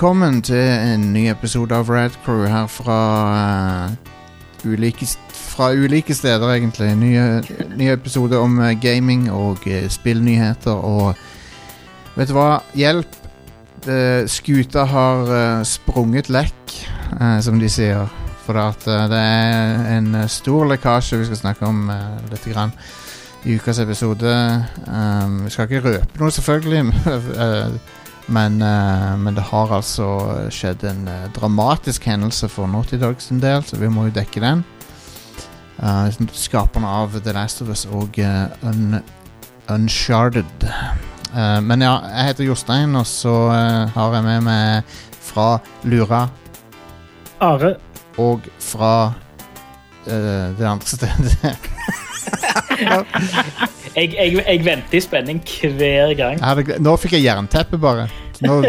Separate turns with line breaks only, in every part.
Velkommen til en ny episode av Rad Crew her fra uh, ulike, fra ulike steder, egentlig. Nye, nye episode om uh, gaming og uh, spillnyheter og Vet du hva? Hjelp! Det, skuta har sprunget lekk, som de sier. For at det er en stor lekkasje vi skal snakke om litt grann i ukas episode. Um, vi skal ikke røpe noe, selvfølgelig. eh, men, uh, men det har altså skjedd en uh, dramatisk hendelse for Naughty Dogs en del, så vi må jo dekke den. Uh, skaperne av The Last of Us og eh, Un Uncharted. Eh, men ja, jeg heter Jostein, og så eh, har jeg med meg fra Lura
Are.
og fra eh, det andre stedet.
Jeg, jeg, jeg venter i spenning hver gang.
Nå fikk jeg jernteppe, bare. Nå,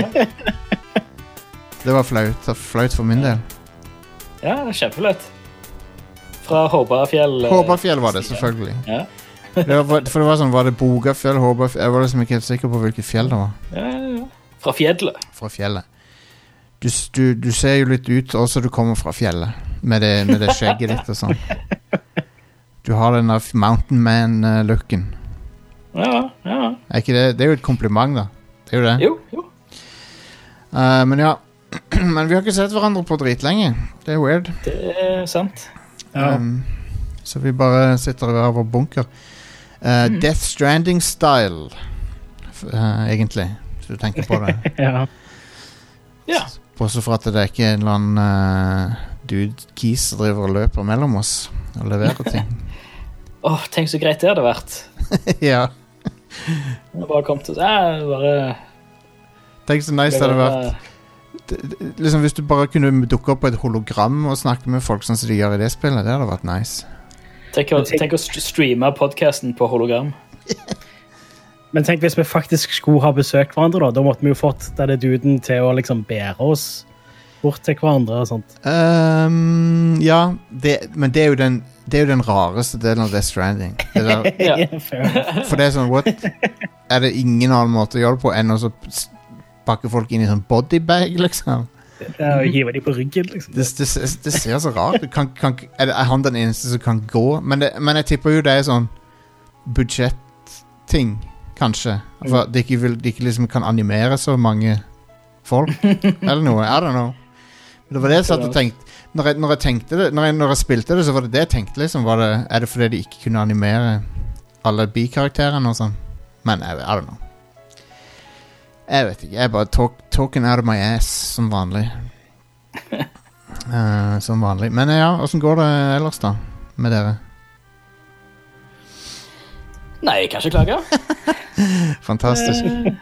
det var flaut, flaut for min del.
Ja, det kjempelett. Fra Håbafjell. eh,
Håbafjell var det, selvfølgelig.
Ja.
Det var, for det var sånn, var det Bogafjell, Håbafjell Jeg var liksom ikke helt sikker på hvilket fjell det var.
Ja, ja, ja. Fra fjellet.
Fra fjellet. Du, du, du ser jo litt ut også du kommer fra fjellet, med det, med det skjegget ditt og sånn. Du har den der Mountain Man-looken.
Ja, ja.
Er ikke det Det er jo et kompliment, da. Det er jo det.
Jo, jo.
Eh, men ja. Men vi har ikke sett hverandre på dritlenge. Det er weird.
Det er sant.
Ja.
Um, så vi bare sitter i hver vår bunker. Uh, Death Stranding-style, uh, egentlig, hvis du tenker på det.
ja.
Ja.
Bortsett fra at det er ikke en eller annen uh, dude Keys som driver og løper mellom oss og leverer ting.
Åh, tenk så greit det hadde vært.
ja.
Bare kom til jeg bare
Tenk så nice det hadde vært. Liksom Hvis du bare kunne dukke opp på et hologram og snakke med folk sånn som de gjør i det spillet, det hadde vært nice.
Tenk å, tenk å streame podkasten på hologram.
Men tenk hvis vi faktisk skulle ha besøkt hverandre, da. Da måtte vi jo fått denne duden til å liksom bære oss bort til hverandre og sånt.
Um, ja, det, men det er, jo den, det er jo den rareste delen av Death Stranding. Det der,
Ja.
For det er sånn, what? Er det ingen annen måte å gjøre det på enn å så pakke folk inn i sånn bodybag, liksom?
Ja, og hive dem på ryggen, liksom.
Det, det, det ser så rart ut. Kan, kan, er, er han den eneste som kan gå? Men, det, men jeg tipper jo det er sånn budsjetting, kanskje. For at de ikke, vil, de ikke liksom kan animere så mange folk, eller noe. I don't know. Men det var det jeg satt og tenkte når jeg, når jeg tenkte det når jeg, når jeg spilte det, så var det det jeg tenkte. liksom var det, Er det fordi de ikke kunne animere alle bikarakterene og sånn? Men jeg, I don't know. Jeg vet ikke. Jeg er bare talk, talking out of my ass som vanlig. uh, som vanlig. Men ja, åssen går det ellers, da? Med dere?
Nei, jeg kan ikke klage.
Fantastisk.
Eh,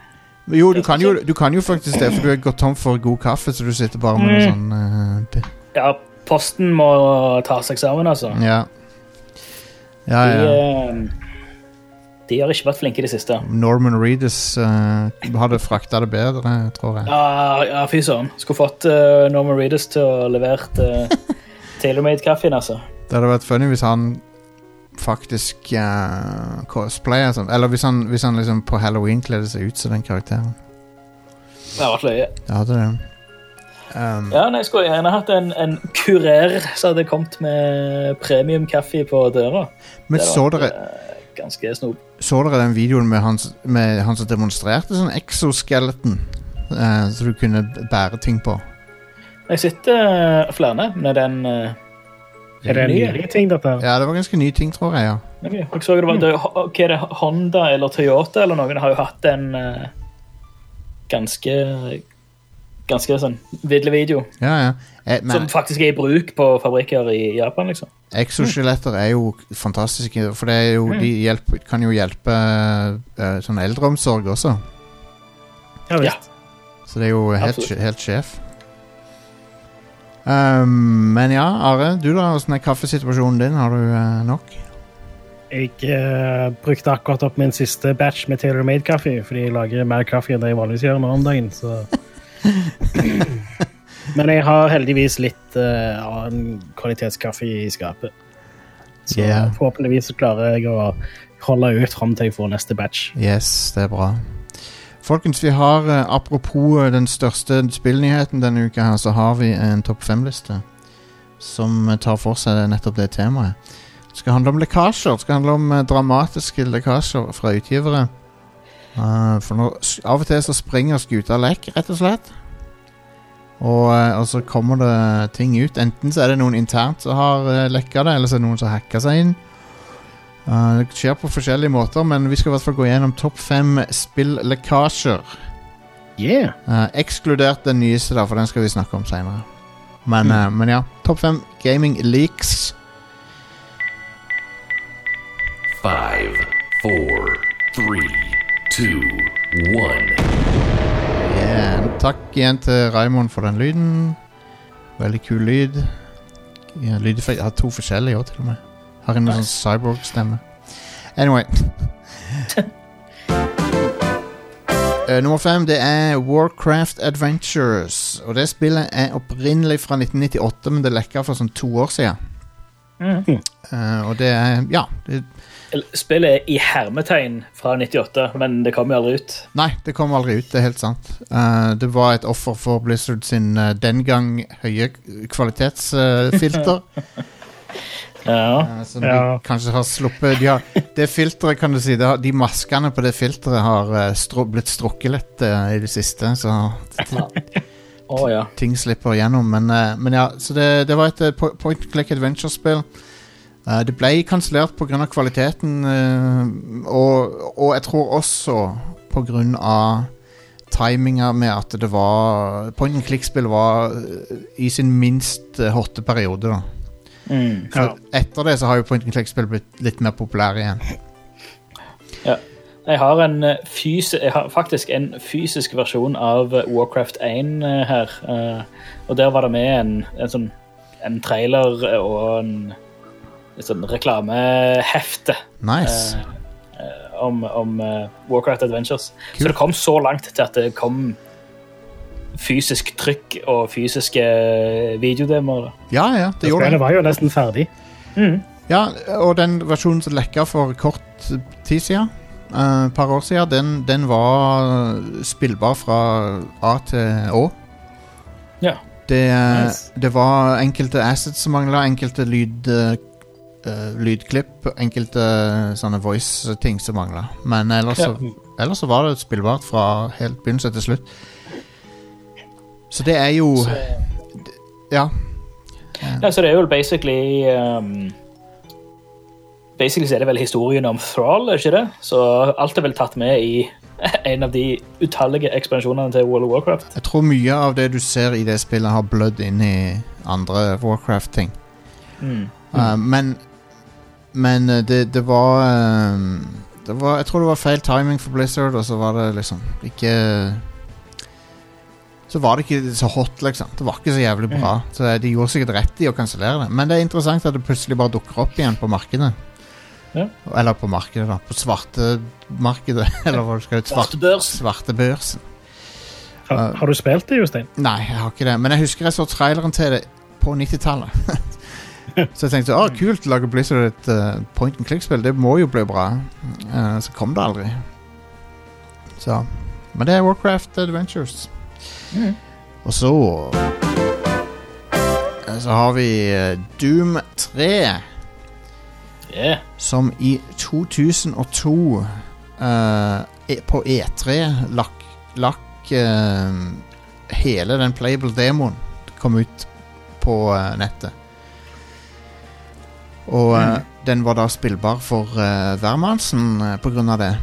Jo, du kan jo, du kan jo faktisk det, for du er gått tom for god kaffe, så du sitter bare med noe
Mm.
sånn uh,
Ja, posten må ta seg sammen, altså.
Ja. Ja,
De,
ja.
Eh, de har ikke vært flinke i det siste.
Norman Reedus uh, hadde frakta det bedre, tror jeg.
Ja, ja fy søren. Skulle fått uh, Norman Reedus til å levert uh, Tailormade-kaffen, altså.
Det hadde vært funny hvis han faktisk uh, cosplayer sånn. Eller hvis han, hvis han liksom på halloween kledde seg ut som den karakteren.
Det hadde vært løye.
Det hadde det. Um,
Ja, nei, jeg skulle gjerne hatt en, en kurer som hadde kommet med premiumkaffe på døra.
Men
Det
så dere,
eh, Ganske snop.
så dere den videoen med han, med han som demonstrerte sånn exoskeleton? eh, så du kunne bære ting på.
Jeg sitter uh, flere med den uh,
Er det en nyere ting, dette?
Ja, det var ganske ny ting, tror jeg. ja
Jeg så det var, det, okay, det, Honda eller Toyota eller noen har jo hatt en eh, ganske Ganske sånn vidle video.
Ja, ja. Eh, men
som faktisk er i bruk på fabrikker i Japan, liksom.
exoskeletter er jo fantastiske, for det er jo, de hjelper, kan jo hjelpe uh, sånn eldreomsorg også.
Ja,
Ja.
Så det er jo helt, helt sjef. Um, men ja, Are, du da, åssen er kaffesituasjonen din? Har du uh, nok?
Jeg uh, brukte akkurat opp min siste batch med Taylor Made-kaffe, fordi jeg lager mer kaffe enn det jeg vanligvis gjør nå om dagen, så Men jeg har heldigvis litt uh, annen kvalitetskaffe i skapet. Så
Yeah.
forhåpentligvis klarer jeg å holde ut fram til jeg får neste batch.
Yes, det er bra. Folkens, vi har eh, apropos eh, den største spillnyheten denne uka her, så har vi en topp fem-liste som tar for seg nettopp det temaet. Det skal handle om lekkasjer. Det skal handle om dramatiske lekkasjer fra utgivere. Eh, for når, av og til så springer skuta lekk, rett og slett. Og, eh, og så kommer det ting ut. Enten så er det noen internt som har uh, lekka det, eller så er det noen som har hacka seg inn. Uh, det skjer på forskjellige måter, men vi skal i hvert fall gå gjennom topp fem spillekkasjer.
Yeah.
Uh, ekskludert den nyeste, da, for den skal vi snakke om seinere. Men,
Mm.
uh, men ja, topp fem gaming leaks.
Five, four, three, two, one.
Yeah. Takk igjen til Raymond for den lyden. Veldig kul lyd. Ja, lydeffekt. Jeg har to forskjellige òg, til og med. Har en sånn cyborg-stemme. Anyway. uh, nummer fem det er Warcraft Adventures. Og det spillet er opprinnelig fra 1998, men det lekka for sånn to år siden.
Mm.
Uh, og det er Ja. Det,
Spillet er i hermetegn fra 98, men det kom jo aldri ut.
nei, det kom aldri ut. Det er helt sant. Uh, det var et offer for Blizzard sin uh, den gang høye kvalitetsfilter.
Ja.
Eh, som de
Ja.
kanskje har sluppet de har, Det filteret, kan du si det har, De maskene på det filteret har stru, blitt strukket litt i det siste, så
Oh, ja.
ting slipper gjennom. Men, men ja, så det, det var et point click adventure-spill. Eh, det ble kansellert pga. kvaliteten, uh, og, og jeg tror også pga. timinga med at det var Point and click-spill var eh, i sin minst hotte periode.
Mm.
ja. Etter det så har jo point and click-spill blitt litt mer populære igjen.
Jeg har, en jeg har faktisk en fysisk versjon av Warcraft 1 eh, her. Uh, Og der var det med en, en sånn en trailer og en, et sånn reklamehefte
Nice.
eh, om, om eh, Warcraft Adventures.
Cool.
Så det kom så langt til at det kom fysisk trykk og fysiske videodemoer.
Ja, ja, det gjorde
Spillet
det.
var jo nesten ferdig.
Ja, og den versjonen som lekka for kort tid siden, et uh, par år siden, den, den var spillbar fra A til Å.
Ja.
Det, eh,
Nice.
det var enkelte assets som mangla, enkelte lyd, eh, eh, lydklipp, enkelte sånne voice-ting som mangla. Men ellers,
Ja.
så, ellers så var det spillbart fra helt begynnelse til slutt. Så det er jo
Så,
Ja.
ja, så det er jo basically um, Basically så er det vel historien om Thrall, er ikke det? Så alt er vel tatt med i en av de utallige ekspansjonene til World of Warcraft.
Jeg tror mye av det du ser i det spillet, har blødd inn i andre Warcraft-ting.
Mm.
Uh, men men uh, det, det var uh, det var, Jeg tror det var feil timing for Blizzard, og så var det liksom ikke Så var det ikke så hot, liksom. Det var ikke så jævlig bra. Så de gjorde sikkert rett i å kansellere det. Men det er interessant at det plutselig bare dukker opp igjen på markedet.
Ja.
Eller på markedet, da. På svartemarkedet, eller hva du skal Svartebørsen. Svarte
Svartebørs.
Har, har du spilt det, Jostein?
Nei, jeg har ikke det. Men jeg husker jeg så traileren til det på 90-tallet. så jeg tenkte å, kult, lage Blizzard et uh, point and click-spill. Det må jo bli bra. Uh, så kom det aldri. Så Men det er Warcraft Adventures.
Mm.
Og så eh, Så har vi Doom 3,
Yeah.
som i 2002 eh, e- på E3 lakk, lak, hele den playable demoen kom ut på nettet. Og eh, den var da spillbar for uh, hvermannsen uh, på grunn av det.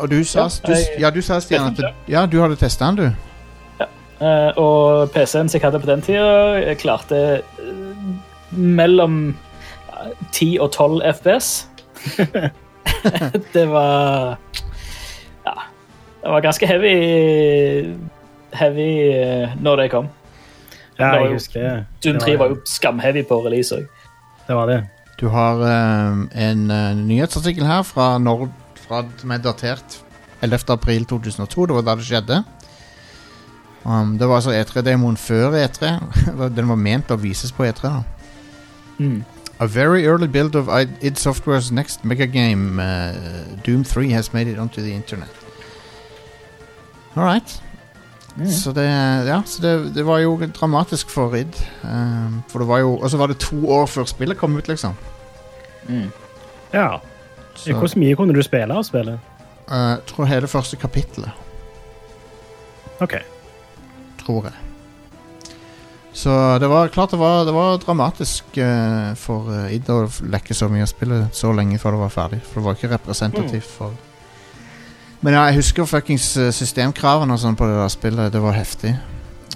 Og du sa,
Ja,
du, ja, du sa Stian, at ja, du hadde testa den, du.
Ja. og PC-en som jeg hadde på den tida, klarte eh, mellom eh, 10 og 12 FPS. det var Ja. Det var ganske heavy heavy eh, når det kom.
Ja, jeg husker det.
Doom 3 var jo skamheavy på release òg.
Det var det.
Du har eh, en uh, nyhetsartikkel her fra, Nord, fra som er datert 11. april 2002. Det var da det skjedde. Um, det var altså E3-demoen før E3. Den var ment å vises på E3. da
Mm.
A very early build of id id Software's next megagame, uh, Doom 3, has made it onto the internet. All right. Så, det, ja, så det, det var jo dramatisk for Ridd. Um, for det var jo Og så var det to år før spillet kom ut, liksom.
Ja.
Så,
Hvor mye kunne du spille av spillet?
Uh, tror hele første kapittelet,
OK.
tror jeg. Så det var klart det var, det var dramatisk uh, for uh, Id å lekke så mye av spillet så lenge før det var ferdig. For det var ikke representativt for Men ja, jeg husker fuckings eh, systemkravene og sånn på det der spillet. Det var heftig.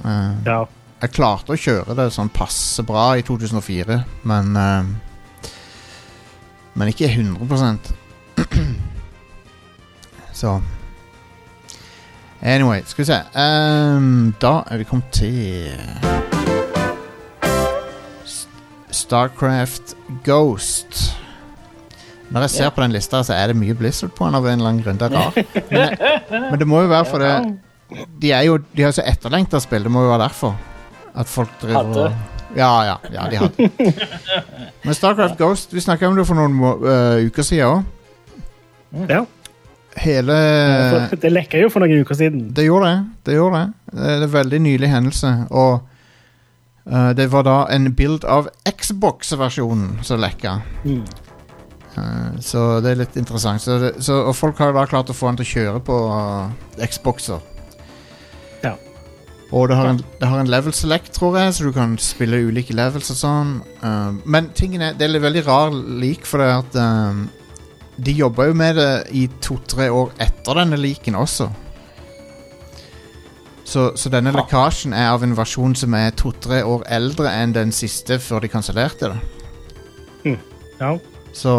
Uh,
Ja.
Jeg klarte å kjøre det sånn passe bra i 2004, men uh, Men ikke 100% Så Anyway, skal vi se. Um, da er vi kommet til Starcraft Ghost. Når jeg ser på den lista, så er det mye Blizzard på den av en eller annen grunn. Det er rart. Men, det- men det må jo være for det De er jo De har så etterlengta spill. Det må jo være derfor. At folk driver
Hadde.
og Ja, ja. ja de hadde. Men Starcraft Ghost Vi snakka om det for noen øh, uker siden òg.
ja.
Hele
Det lekka jo for noen uker siden.
Det gjorde det. Det gjorde det. Det er en veldig nylig hendelse. Og uh, det var da en bild av Xbox-versjonen som lekka.
Mm.
Eh, så det er litt interessant. Så det, så, og folk har da klart å få den til å kjøre på uh, Xboxer.
Ja.
Og det har, en, det har en level select, tror jeg, så du kan spille ulike levels og sånn. Uh, men tingen er, det er veldig rar lik, for det er at um, de jobba jo med det i to-tre år etter denne liken også. Så, så denne
Ja.
lekkasjen er av en versjon som er to-tre år eldre enn den siste før de kansellerte det.
Ja.
Så,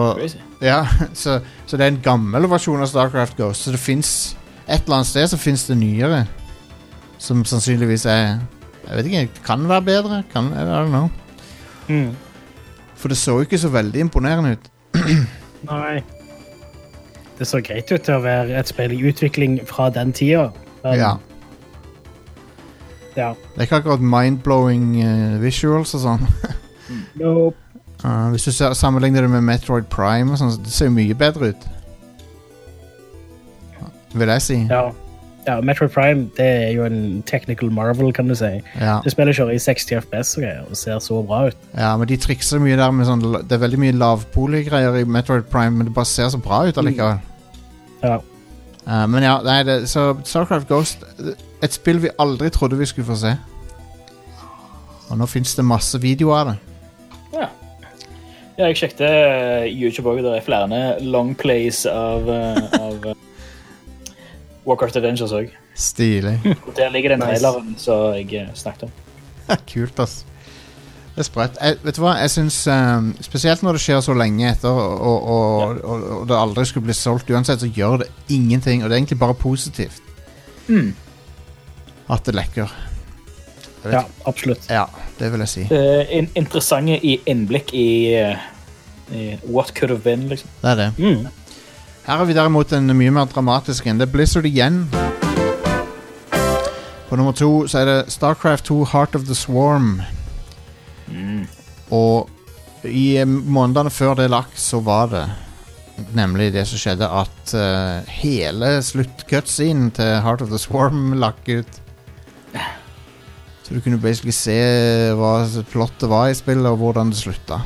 ja, så, så det er en gammel versjon av Starcraft Ghost. Så det fins Et eller annet sted så fins det nyere. Som sannsynligvis er Jeg vet ikke, kan være bedre. Kan, I don't know.
Mm.
For det så jo ikke så veldig imponerende ut.
Nei. Det så greit ut til å være et spill i utvikling fra den tida. men-
Ja.
ja.
Det er ikke akkurat mind-blowing uh, visuals og sånn.
Nope.
Uh, hvis du ser, sammenligner det med Metroid Prime, og sånt, så det ser jo mye bedre ut. Vil jeg si.
Ja. ja. Metroid Prime det er jo en technical marvel, kan du si.
Ja.
Det spiller kjører i 60 FPS og greier, og ser så bra ut.
ja, men de trikser mye der med sånn Det er veldig mye lavpoly-greier i Metroid Prime, men det bare ser så bra ut allikevel.
Ja.
Uh, men ja, nei, det, så Starcraft Ghost Et spill vi aldri trodde vi skulle få se. Og nå fins det masse videoer av det.
Ja. jeg sjekket eh, YouTube òg. Det er flere longplays av, eh, av eh, Warcraft Adventures òg.
Stilig.
Der ligger den
Nice.
traileren som jeg eh, snakket om.
Kult, ass. Det er sprøtt. Vet du hva, jeg syns um, Spesielt når det skjer så lenge etter, og, og, ja. og, og det aldri skulle bli solgt uansett, så gjør det ingenting. Og det er egentlig bare positivt
Mm.
at det lekker.
Ja, absolutt.
ja, det vil jeg si.
En in interessante i innblikk i, eh, i what could have been, liksom.
Det er det.
Mm.
Her har vi derimot en mye mer dramatisk en. Det er Blizzard igjen. På nummer to så er det Starcraft 2 Heart of the Swarm. Og i eh, månedene før det lakk, så var det nemlig det som skjedde, at uh, hele sluttcutscenen til Heart of the Swarm lakk ut. Så du kunne basically se hva plottet var i spillet, og hvordan det slutta.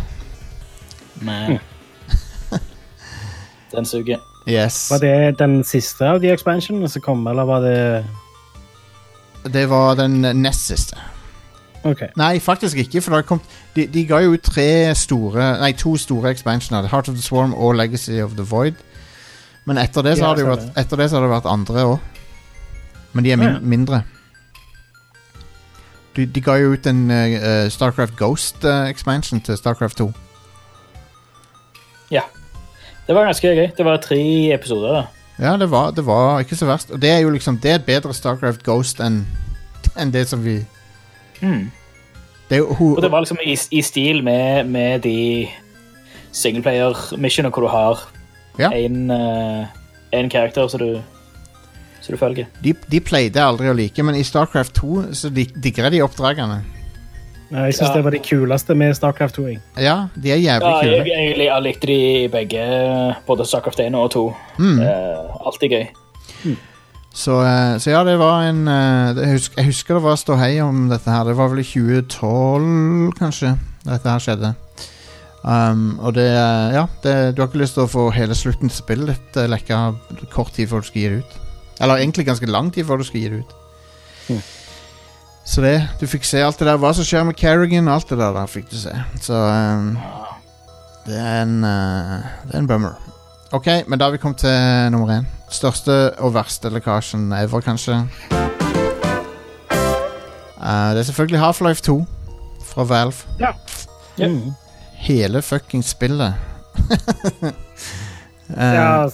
Men Den suger.
Yes.
Var det den siste av de expansionene som kom, eller var det
Det var den nest siste.
OK.
Nei, faktisk ikke, for det har de, de ga jo ut tre store Nei, to store expansioner. Heart of the Swarm og Legacy of the Void. Men etter det så
Ja,
har det jo vært, etter det så har det vært andre òg. Men de er min,
Ja.
mindre. De, de ga jo ut en uh, Starcraft Ghost eh, expansion til Starcraft 2.
Ja. Det var ganske gøy. Det var tre episoder. da.
Ja, det var, det var ikke så verst. Og det er jo liksom Det er bedre Starcraft Ghost enn en det som vi
Mm.
Det jo
Og det var liksom i, i stil med, med de singleplayer-missionene hvor du har
Ja.
en, eh, en karakter som du, følger.
de, de pleide aldri å like, men i Starcraft 2 så digger jeg de oppdragene.
Nei, Jeg syns
Ja.
det var det kuleste med Starcraft 2. jeg.
Ja, de er jævlig
Ja,
kule.
jeg, jeg, jeg likte de begge, både Starcraft 1 og 2.
Mm.
Eh, alltid gøy.
Så, eh, så ja, det var en eh, jeg, husker, jeg husker det var ståhei om dette her. Det var vel i 2012, kanskje, dette her skjedde. Um, og det eh, Ja, det, du har ikke lyst til å få hele slutten til spillet ditt lekka kort tid før du skal gi det ut. Eller egentlig ganske lang tid før du skal gi det ut.
Mm.
Så det, du fikk se alt det der. Hva som skjer med Kerrigan og alt det der, der fikk du se. Så um, det er en uh, Det er en bummer. Ok, men da har vi kommet til nummer én. Største og verste lekkasjen ever, kanskje. Uh, det er selvfølgelig Half-Life 2 fra Valve.
Yep.
Mm.
Hele fucking spillet. uh,
Ja,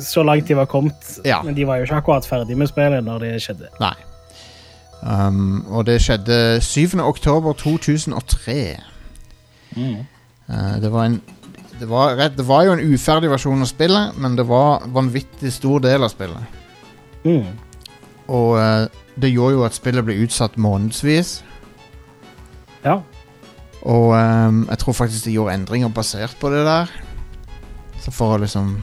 så langt de var kommet.
Ja.
Men de var jo ikke akkurat ferdig med spillet når det skjedde.
Nei. Um, og det skjedde 7. oktober 2003.
Mm.
Uh, det var en det var, rett, det var jo en uferdig versjon av spillet, men det var vanvittig stor del av spillet.
Mm.
Og uh, det gjorde jo at spillet ble utsatt månedsvis.
Ja.
Og um, jeg tror faktisk de gjorde endringer basert på det der. Så for å liksom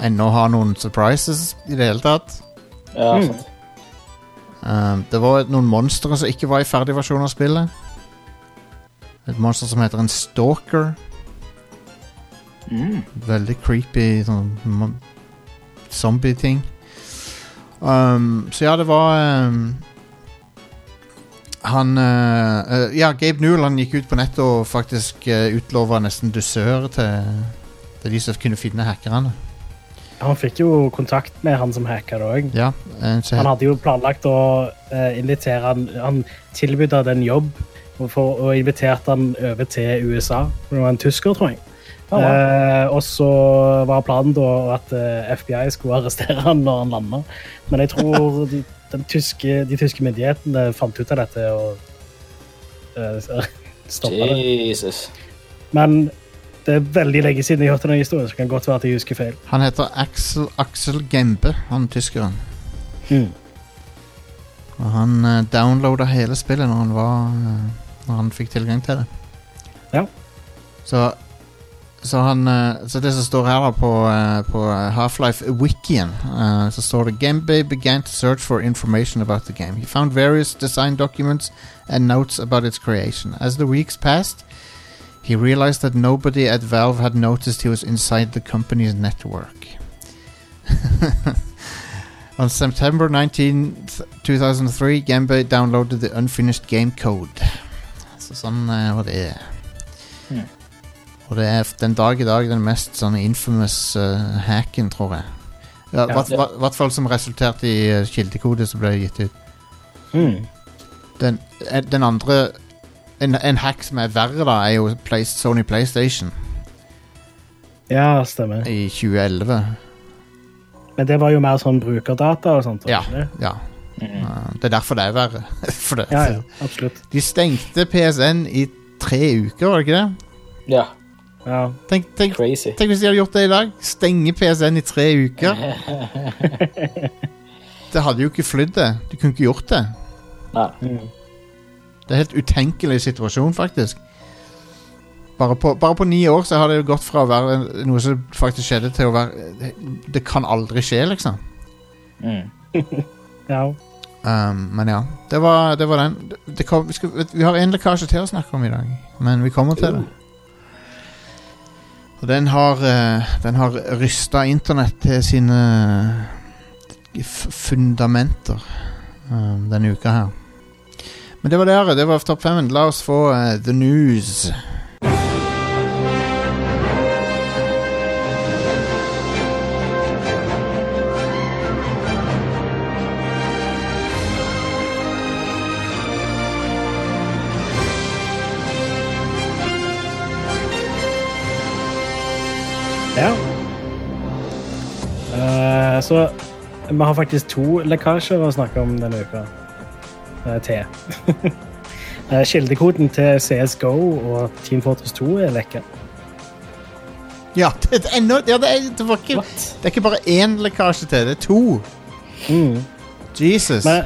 Ennå ha noen surprises i det hele tatt.
Ja,
Mm.
sant.
Um, det var noen monstre som ikke var i ferdig versjon av spillet. Et monster som heter en stalker.
Mm.
Veldig creepy sånn zombie-ting. Um, så ja, det var um, Han uh, uh, Ja, Gabe Newell han gikk ut på nettet og faktisk uh, utlova nesten dusør til, til de som kunne finne hackerne.
Han fikk jo kontakt med han som hacka det òg.
Ja, uh,
Han hadde jo planlagt å eh, invitere han Han tilbød han en jobb og, for, og inviterte han over til USA. Det var en tysker, tror jeg.
Ja, ja.
Eh, og så var planen da at eh, FBI skulle arrestere han når han landa. Men jeg tror de, den tyske, de tyske myndighetene fant ut av dette og eh, stoppa det. Men det er veldig lenge siden jeg hørte den historien, så det kan godt være at jeg husker feil.
Han heter Axel, Axel Gembe, han tyskeren. Og han uh, downloada hele spillet når han var uh, Når han fikk tilgang til det.
Ja.
Så så, han, uh, så det som står her da på, uh, på Half-Life-wikien, eh, så står det Gembe began to search for information about the game. He found various design documents and notes about its creation. As the weeks passed, he realized that nobody at Valve had noticed he was inside the company's network. On September 19, 2003, Gembe downloaded the unfinished game code. Så sånn eh, var det.
Hmm.
Og det er den dag i dag den mest sånn infamous eh, hacken, tror jeg. Ja,
Ja.
hvert- hvert- hvert fall som resulterte i eh, kildekode som ble gitt ut.
Mm.
Den, den andre en, en hack som er verre, da, er jo Play, Sony PlayStation
Ja, stemmer.
i 2011.
Men det var jo mer sånn brukerdata og sånt.
Ja.
det?
Ja.
Mm.
det er derfor det er verre. For det,
Ja, ja, absolutt.
De stengte PSN i tre uker, var det ikke det?
Ja,
Ja.
Tenk, tenk,
crazy.
tenk hvis de hadde gjort det i dag. Stenge PSN i tre uker. Det hadde jo ikke flydd det. Du kunne ikke gjort det.
Nei.
Mm.
Det er helt utenkelig situasjon, faktisk. Bare på, bare på ni år så har det jo gått fra å være noe som faktisk skjedde, til å være Det, det kan aldri skje, liksom.
Mm.
ja.
Um, men ja, det var, det var den. Det, kom, vi, skal, vi har en lekkasje til å snakke om i dag, men vi kommer til det. Og den har, eh, den har rysta internett til sine f fundamenter um, denne uka her. Men det var det. Det var topp fem. La oss få uh, the news.
ja. Eh, så vi har faktisk to lekkasjer å snakke om denne uka. Eh, til. Eh, Kildekoden til CSGO og Team Fortress 2 er lekka.
Ja, det, er enda, ja, det, er, det, ikke, det er ikke bare én lekkasje til, det er to.
Mm.
Jesus.
Men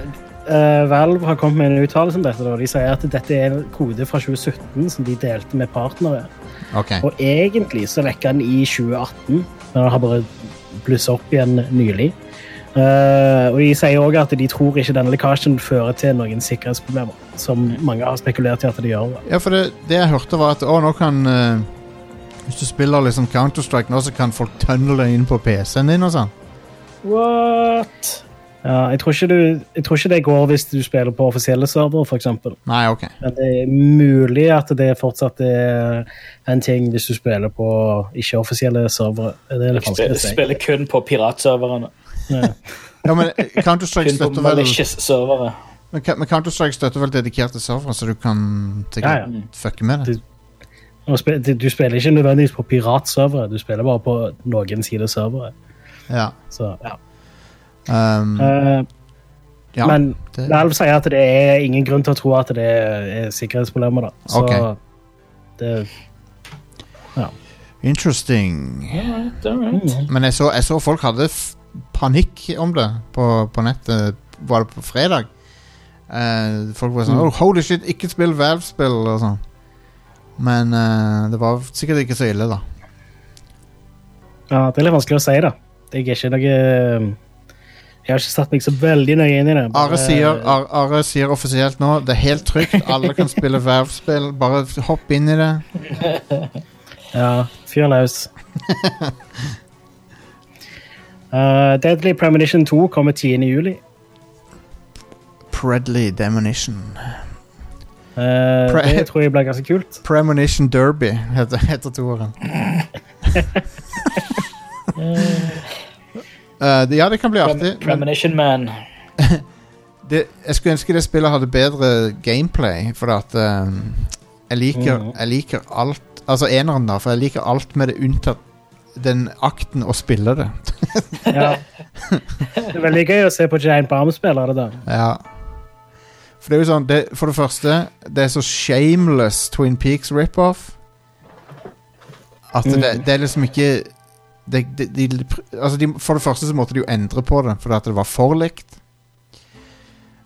uh, Valve har kommet med en uttalelse om dette. Da. De sier at dette er en kode fra 2017 som de delte med partnere.
Okay.
Og egentlig så lekka den i 2018, men den har bare blussa opp igjen nylig. Eh, og de sier òg at de tror ikke denne lekkasjen fører til noen sikkerhetsproblemer, som mange har spekulert i at de gjør.
Ja, for det, det jeg hørte var at å, nå kan uh, Hvis du spiller liksom Counter-Strike nå, så kan folk tunnele inn på PC-en din og sånn.
What?
Ja, jeg, tror ikke du, jeg tror ikke det går hvis du spiller på offisielle servere, f.eks.
Nei, ok.
Men det er mulig at det fortsatt er en ting hvis du spiller på ikke-offisielle servere. Det er litt vanskelig
spiller,
å si.
spiller kun på piratserverne.
Ja.
Ja, men eh, Counter-Strike støtter vel. Men men Counter-Strike støtter vel dedikerte servere, så du kan sikkert
Ja, ja.
fucke med det.
Og spe- Du du spiller ikke nødvendigvis på piratservere, du spiller bare på noen sider servere.
Ja.
Så, ja.
Um,
uh,
ja.
Men
det-
Valve sier at det er ingen grunn til å tro at det er sikkerhetsproblemer. da. Så
Ok.
det
Interesting.
Alright, alright.
Men jeg så, jeg så folk hadde panikk om det på, på nettet. Var det på fredag? Uh, folk var sånn
Mm.
oh, Holy shit, ikke spill Valve-spill og sånn. Men uh, det var sikkert ikke så ille, da.
Ja, det er litt vanskelig å si, da. Jeg er ikke noe Jeg har ikke satt meg så veldig nøye inn i det.
Are sier, Are, Are sier offisielt nå det er helt trygt. Alle kan spille Valve-spill. Bare hopp inn i det.
Ja, fyr løs. Uh, Deadly Premonition 2 kommer 10. juli.
Predly Demonition.
Uh,
Pre-
det tror jeg blir ganske kult.
Premonition Derby heter, heter toeren. uh, det, ja, det kan bli artig.
Premonition Man.
det, jeg skulle ønske det spillet hadde bedre gameplay, for at um, jeg, liker,
Mhm.
jeg liker alt Altså eneren, da, for jeg liker alt med det unntatt den akten å spille det.
Ja. Det er veldig gøy å se på Giant Bomb spille det da.
Ja. For det er jo sånn det, For det første, det er så shameless Twin Peaks rip-off. At det,
Mm.
det er liksom ikke det, de, de, altså de, For det første så måtte de jo endre på det, fordi at det var for likt.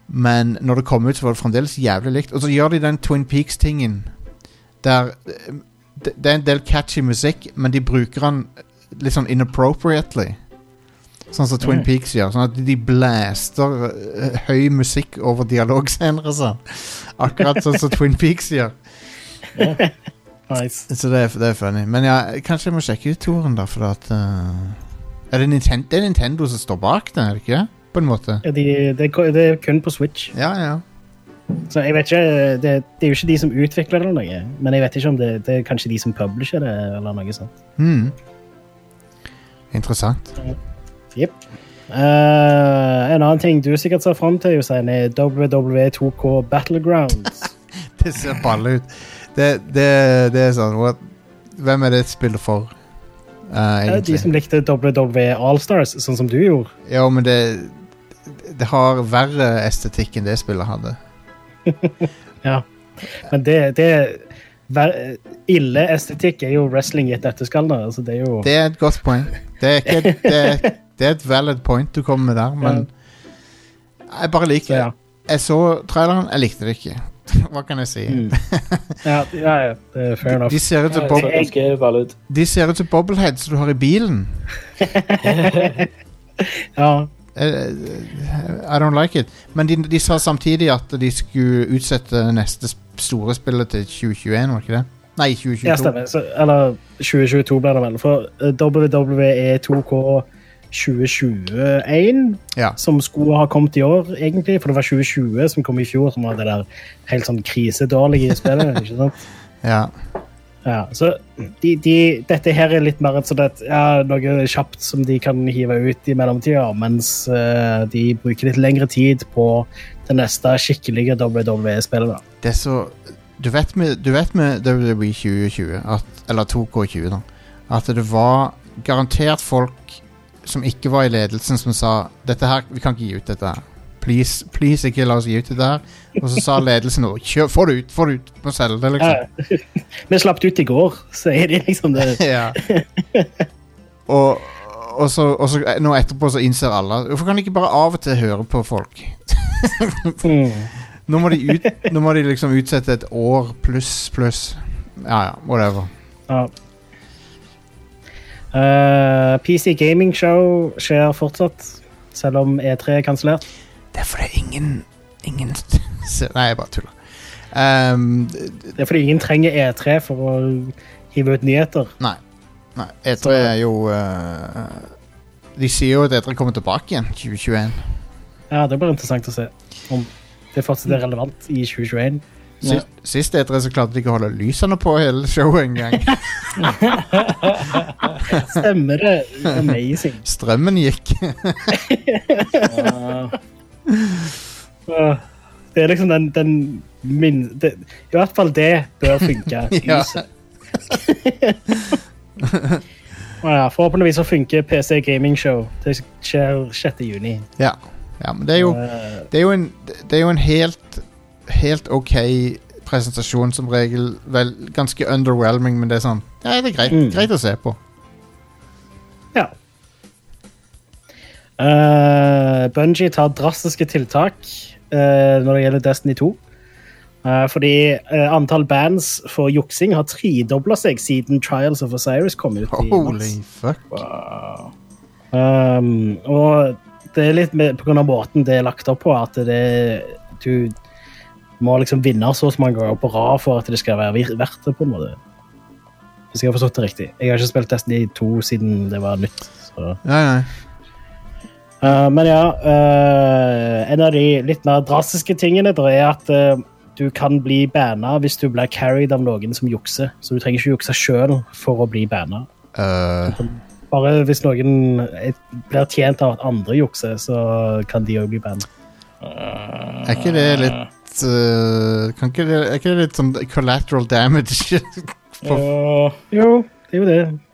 Men når det kom ut, så var det fremdeles jævlig likt. Og så gjør de den Twin Peaks-tingen der eh, det, det er en del catchy musikk, men de bruker den litt sånn inappropriately. Sånn som Twin
Mm.
Peaks gjør. Sånn at de blaster eh, høy musikk over dialogscener og sånn. Akkurat sånn som Twin Peaks gjør.
Nice.
Så det er, det er funny. Men ja, kanskje jeg må sjekke ut toren, da, for at uh, er det, Ninten det er Nintendo som står bak den, er det ikke? På en måte.
Ja, De, det, det er kun på Switch.
Ja, ja.
Så jeg vet ikke, det, det er jo ikke de som utvikler det, eller noe. men jeg vet ikke om det, det er kanskje de som publisher det. eller noe sånt.
Mm. Interessant.
Jepp. Uh, uh, en annen ting du sikkert ser fram til, Jostein, er WWE2K Battlegrounds.
Det ser balle ut. Det, det, det er sånn what? Hvem er det et spill for?
Uh, de som likte WWE Allstars, sånn som du gjorde.
Ja, men det Det har verre estetikk enn det spillet hadde.
Ja. Men det, det ver- ille estetikk er jo wrestling i et nøtteskall. Altså, det er jo
Det er et godt poeng. Det er, ikke et, det det er et valid point du kommer med der, men jeg bare liker
det. ja.
Jeg så traileren, jeg likte det ikke. Hva kan jeg si?
Mm. ja, ja, ja, det er fair enough.
De ser ut
Ja,
som bob bobbleheads du har i bilen.
Ja,
I don't like it. Men de, de sa samtidig at de skulle utsette neste store spillet til 2021, var ikke det? Nei, 2022.
ja stemmer. Så, eller 2022 ble det vel. For eh, WWE 2K 2021,
Ja.
som skulle ha kommet i år, egentlig, for det var 2020 som kom i fjor, som var det der helt sånn krisedårlige spillet. ikke sant?
ja.
Ja, så de, de, dette her er litt mer sånn at, ja, noe kjapt som de kan hive ut i mellomtida, mens uh, de bruker litt lengre tid på det neste skikkelige WWE-spillet.
Det er så Du vet med, du vet med WWE 2020, at, eller 2K20, da, at det var garantert folk som ikke var i ledelsen, som sa dette her, vi kan ikke gi ut dette her. Please, please ikke la oss gi ut det der. Og så sa ledelsen nå kjør, få det ut, få det ut, må selge det, liksom.
Ja. Vi slapp det ut i går, så er de liksom det.
Ja. og, og, så, og så nå etterpå så innser alle Hvorfor kan de ikke bare av og til høre på folk?
Mm.
Nå må de, ut, nå må de liksom utsette et år pluss, pluss. Ja ja, whatever.
Ja. Uh, PC Gaming Show skjer fortsatt. selv om E3 er kansellert.
Det er fordi ingen Ingen Nei, jeg bare tuller. Um,
Det er fordi ingen trenger E3 for å hive ut nyheter.
nei. nei. E3 er jo uh, De sier jo at E3 kommer tilbake igjen 2021.
Ja, Det blir interessant å se om det fortsatt er relevant i 2021.
Sist, sist E3 så klarte de ikke å holde lysene på hele showet engang.
Stemmer det? Amazing.
Strømmen gikk.
Uh, Det er liksom den, den min, det, I hvert fall det bør funke.
Ja.
Lyset. Ja, forhåpentligvis så funker PC Gaming Show. Det skjer 6. juni.
ja. ja, men det er jo Det er jo en, det er jo en helt, helt ok presentasjon som regel. Vel, ganske underwhelming, men det er sånn Ja, det er greit,
Mm.
greit å se på.
Uh, Bungie tar drastiske tiltak uh, når det gjelder Destiny 2. Uh, fordi uh, antall bands for juksing har tredobla seg siden Trials of Osiris kom ut. i
Holy fuck.
Wow.
Um, og det er litt med, på grunn av måten det er lagt opp på, at det, du må liksom vinne så mange ganger på rad for at det skal være verdt det, på en måte. Hvis jeg har forstått det riktig. Jeg har ikke spilt Destiny 2 siden det var nytt. Så.
Nei, nei.
Uh, men ja, uh, en av de litt mer drastiske tingene der er at uh, du kan bli banna hvis du blir carried av noen som jukser. Så du trenger ikke jukse sjøl for å bli banna. Bare hvis noen blir tjent av at andre jukser, så kan de òg bli banna.
er ikke det litt kan ikke det, Er ikke det litt sånn collateral damage?
Ja.
Jo, det er jo det.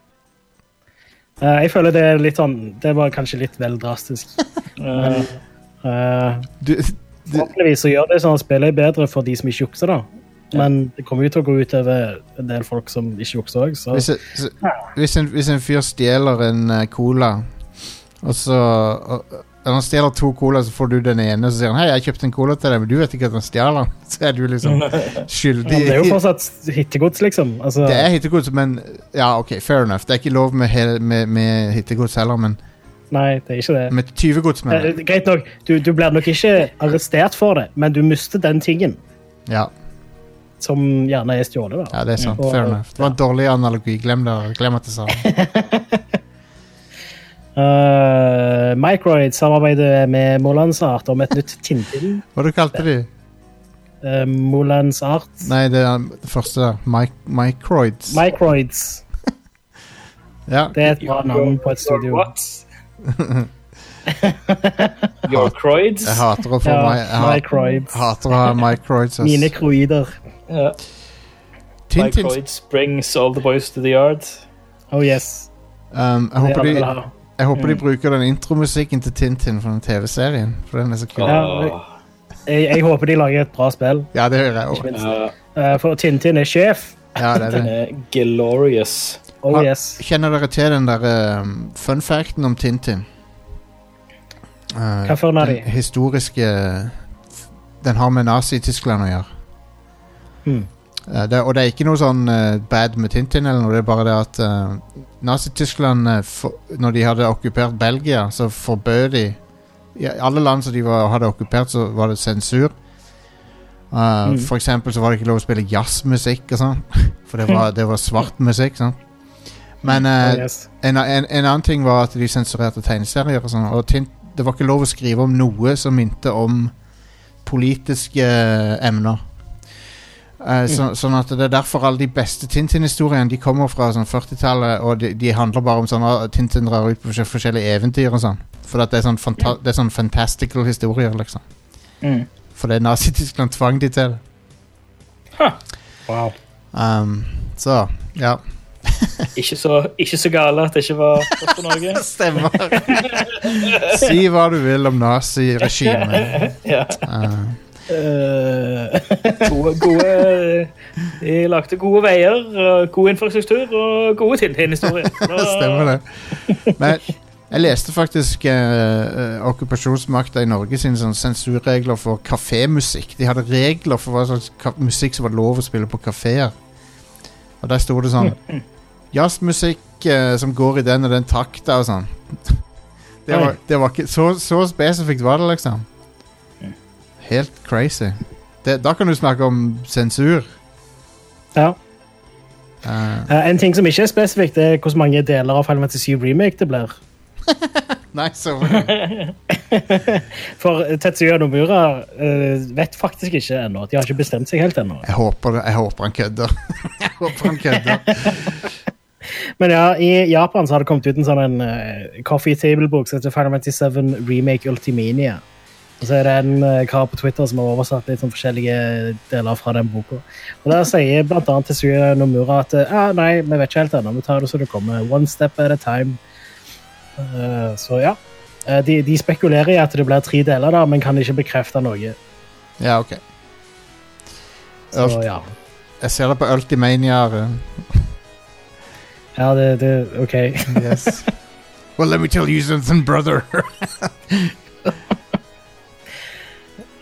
Uh, jeg føler det er litt sånn Det var kanskje litt vel drastisk. Uh,
du, du,
Forhåpentligvis så gjør det sånn at spillet er bedre for de som ikke jukser, da. Men det kommer jo til å gå ut over en del folk som ikke jukser òg, så
hvis, så, hvis, en, hvis en fyr stjeler en eh, cola, og så og, han stjeler to cola, så får du den ene, og så sier han 'Hei, jeg kjøpte en cola til deg', men du vet ikke at han stjal den. Så er du liksom skyldig.
Men det er jo fortsatt hittegods, liksom. Altså,
Det er hittegods, men Ja, OK, fair enough. Det er ikke lov med, med, med hittegods heller, men
Nei, det er ikke det.
med tyvegods, mener jeg.
Eh, Greit nok, du, du blir nok ikke arrestert for det, men du mister den tingen
Ja,
som gjerne er stjålet. da.
ja, det er sant.
Og-
Fair enough. Det var en dårlig analogi. Glem det. Glem at det sa det.
Uh, Microid samarbeider med Molans Art om et nytt Tintin.
Hva du kalte de?
Uh, Molans Art.
Nei, det er det første der. Mic microids.
Microids.
Ja.
Det er et bra navn på et studio.
Your croids?
Jeg hater å få
Ja,
my,
Microids.
hater å ha microids.
Mine croider.
Ja. Microids brings all the boys to the yard.
Oh yes.
um, Jeg
Det
håper de. Jeg håper de
Mm.
bruker den intromusikken til Tintin fra den TV-serien. For den er så kul.
Ja, Jeg, jeg håper de lager et bra spill.
Ja, det hører jeg
også.
Ja,
Uh, for Tintin er sjef.
Ja, det er
den
det.
er glorious.
Oh
Har-
yes.
Kjenner dere til den der um, fun facten om Tintin? Uh,
Hva for en av
den historiske Den har med Nazi-Tyskland å gjøre.
Hmm.
Uh, det, og det er ikke noe sånn uh, bad med Tintin, eller noe, det er bare det at uh, Nazi-Tyskland, når de hadde okkupert Belgia, så forbød de I alle land som de var, hadde okkupert, så var det sensur. Uh,
Mm.
For eksempel så var det ikke lov å spille jazzmusikk og sånn, for det var, det var svart musikk. sant? Men uh, en, en, en annen ting var at de sensurerte tegneserier og sånn. Og Tint, det var ikke lov å skrive om noe som minte om politiske eh, emner. Eh, så, sånn at det er derfor alle de beste Tintin-historiene De kommer fra sånn 40-tallet, og de, de handler bare om sånn Tintin drar ut på forskjellige eventyr og sånn. For at det er sånn, fanta det er sånn fantastical historier, liksom.
Mm.
For det er Nazi-Tyskland tvang de til huh.
Wow.
Um, så, ja.
Ikke, så, ikke så gale at det ikke var godt for Norge.
Stemmer. si hva du vil om naziregimet.
Ja.
Uh,
Gode, gode De lagde gode veier, god infrastruktur og gode Tintin-historier.
Stemmer det. Men jeg leste faktisk eh, okkupasjonsmakta i Norge sine sånn sensurregler for kafémusikk. De hadde regler for hva slags musikk som var lov å spille på kafeer. Og der sto det sånn Jazzmusikk eh, som går i den og den takta og sånn. Det var, det var ikke Så, så spesifikt var det, liksom. Helt crazy. Det, da kan du snakke om sensur.
Ja.
Uh,
uh, en ting som ikke er spesifikt, er hvor mange deler av Final Fantasy 7 Remake det blir.
nei, så
For Tetsuya Nomura uh, vet faktisk ikke ennå. De har ikke bestemt seg helt ennå.
Jeg håper, jeg håper han kødder. jeg håper han kødder.
Men ja, i Japan så har det kommet ut en sånn en, uh, coffee table-bok som heter Final Fantasy 7 Remake Ultimania. Og så er det en uh, kar på Twitter som har oversatt litt sånn forskjellige deler fra den boka. Og Der sier blant annet Tetsuya Nomura at ja, ah, nei, vi vet ikke helt ennå, vi tar det så det kommer. One step at a time. Uh, så ja. Eh, de, de spekulerer i at det blir tre deler, da, men kan ikke bekrefte noe.
Ja, ok.
Så ja.
Jeg ser det på Ultimania. eh.
Ja, det, det OK.
Yes. well, let me tell you something, brother.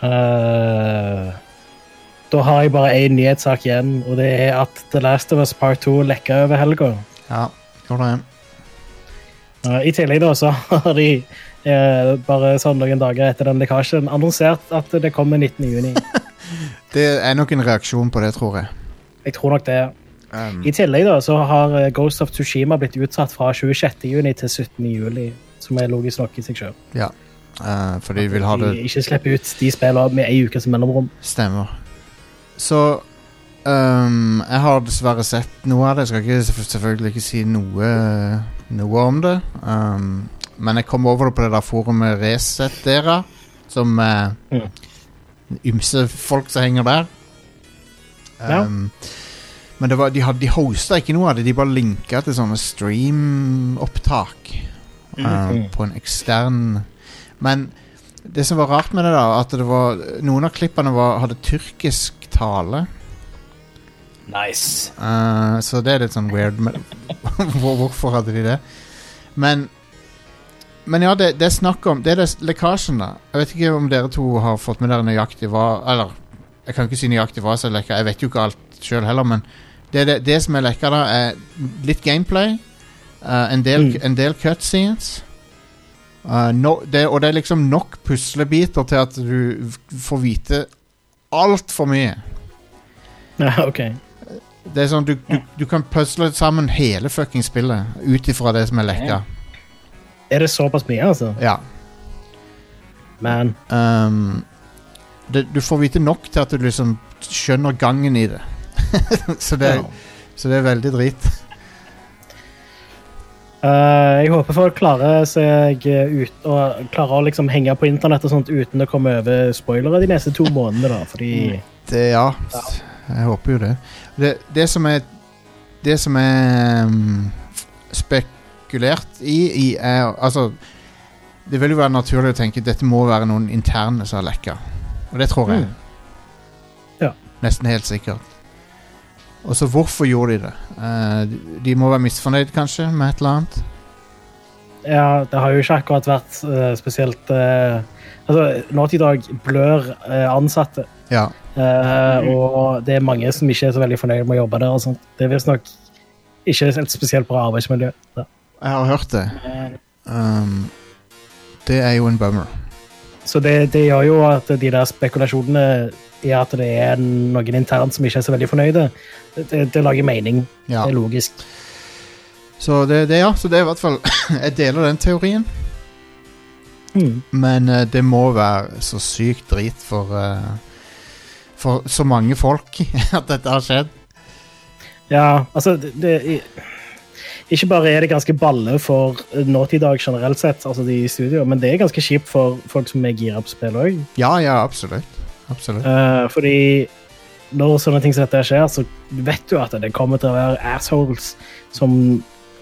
Eh, da har jeg bare én nyhetssak igjen, og det er at The Last of Us Part 2 lekka over helga.
ja, det.
I tillegg da, så har de eh, bare sånn noen dager etter den lekkasjen annonsert at det kommer 19. juni.
Det er nok en reaksjon på det, tror jeg.
Jeg tror nok det.
Um,
I tillegg da, så har eh, Ghost of Tsushima blitt utsatt fra 26. juni til 17. juli, som er logisk nok i seg selv.
ja. Eh, for de vil ha det
ikke slippe ut de spillene med ei som mellomrom.
Stemmer. Så um, Jeg har dessverre sett noe av det. Jeg skal ikke, selvfølgelig ikke si noe, noe om det. Um, men jeg kom over det på det der forumet Reset dere, som uh, ymse folk som henger der.
Ja.
Um, Men det var, de, hadde, de hosta ikke noe av det, de bare linka til sånne stream-opptak. mm
-hmm.
På en ekstern Men det som var rart med det, da, at det var noen av klippene var, hadde tyrkisk tale.
Nice.
Uh, så det er litt sånn weird. Men, hvorfor hadde de det? Men Men ja, det, det er snakk om Det er det lekkasjen, da. Jeg vet ikke om dere to har fått med dere nøyaktig hva Eller, jeg kan ikke si nøyaktig hva som er lekka. Jeg vet jo ikke alt sjøl heller, men det, det, det som er lekka, da, er litt gameplay. Uh, en, del,
Mm.
en del cutscenes. Uh, no, det, og det er liksom nok puslebiter til at du får vite altfor mye.
Ja, ok.
Det er sånn, du, du, du kan pusle sammen hele fucking spillet ut ifra det som er lekka.
Er det såpass mye, altså?
Ja.
Men
Um, det, du får vite nok til at du liksom skjønner gangen i det. så, det
ja.
så det er veldig drit.
Eh, jeg håper folk klarer seg ut og klarer å liksom henge på internett og sånt uten å komme over spoilere de neste to månedene. da, fordi
Det, ja. Jeg håper jo det. Det, det som er Det som er um, spekulert i, i er Altså Det vil jo være naturlig å tenke at dette må være noen interne som har lekka. Og det tror jeg.
Mm. Ja.
Nesten helt sikkert. Og så hvorfor gjorde de det? Uh, de, må være misfornøyd, kanskje, med et eller annet.
Ja, det har jo ikke akkurat vært uh, spesielt uh, Altså, i dag blør ansatte,
Ja.
og det er mange som ikke er så veldig fornøyd med å jobbe der. og sånt. Det er visstnok ikke et spesielt bra arbeidsmiljø. Ja.
Jeg har hørt det. Um, det er jo en bummer.
Så det, det gjør jo at de der spekulasjonene i at det er noen internt som ikke er så veldig fornøyde, det, det lager mening.
Ja.
Det er logisk.
Så det, det, ja, så det er i hvert fall Jeg deler den teorien.
Mm.
Men uh, det må være så sykt drit for uh, For så mange folk at dette har skjedd.
Ja, altså det, det, Ikke bare er det ganske balle for nåtidag generelt sett, altså de i studio, men det er ganske kjipt for folk som er gira på spill òg.
Ja, ja, absolutt. Absolutt.
fordi når sånne ting som dette skjer, så vet du at det kommer til å være assholes som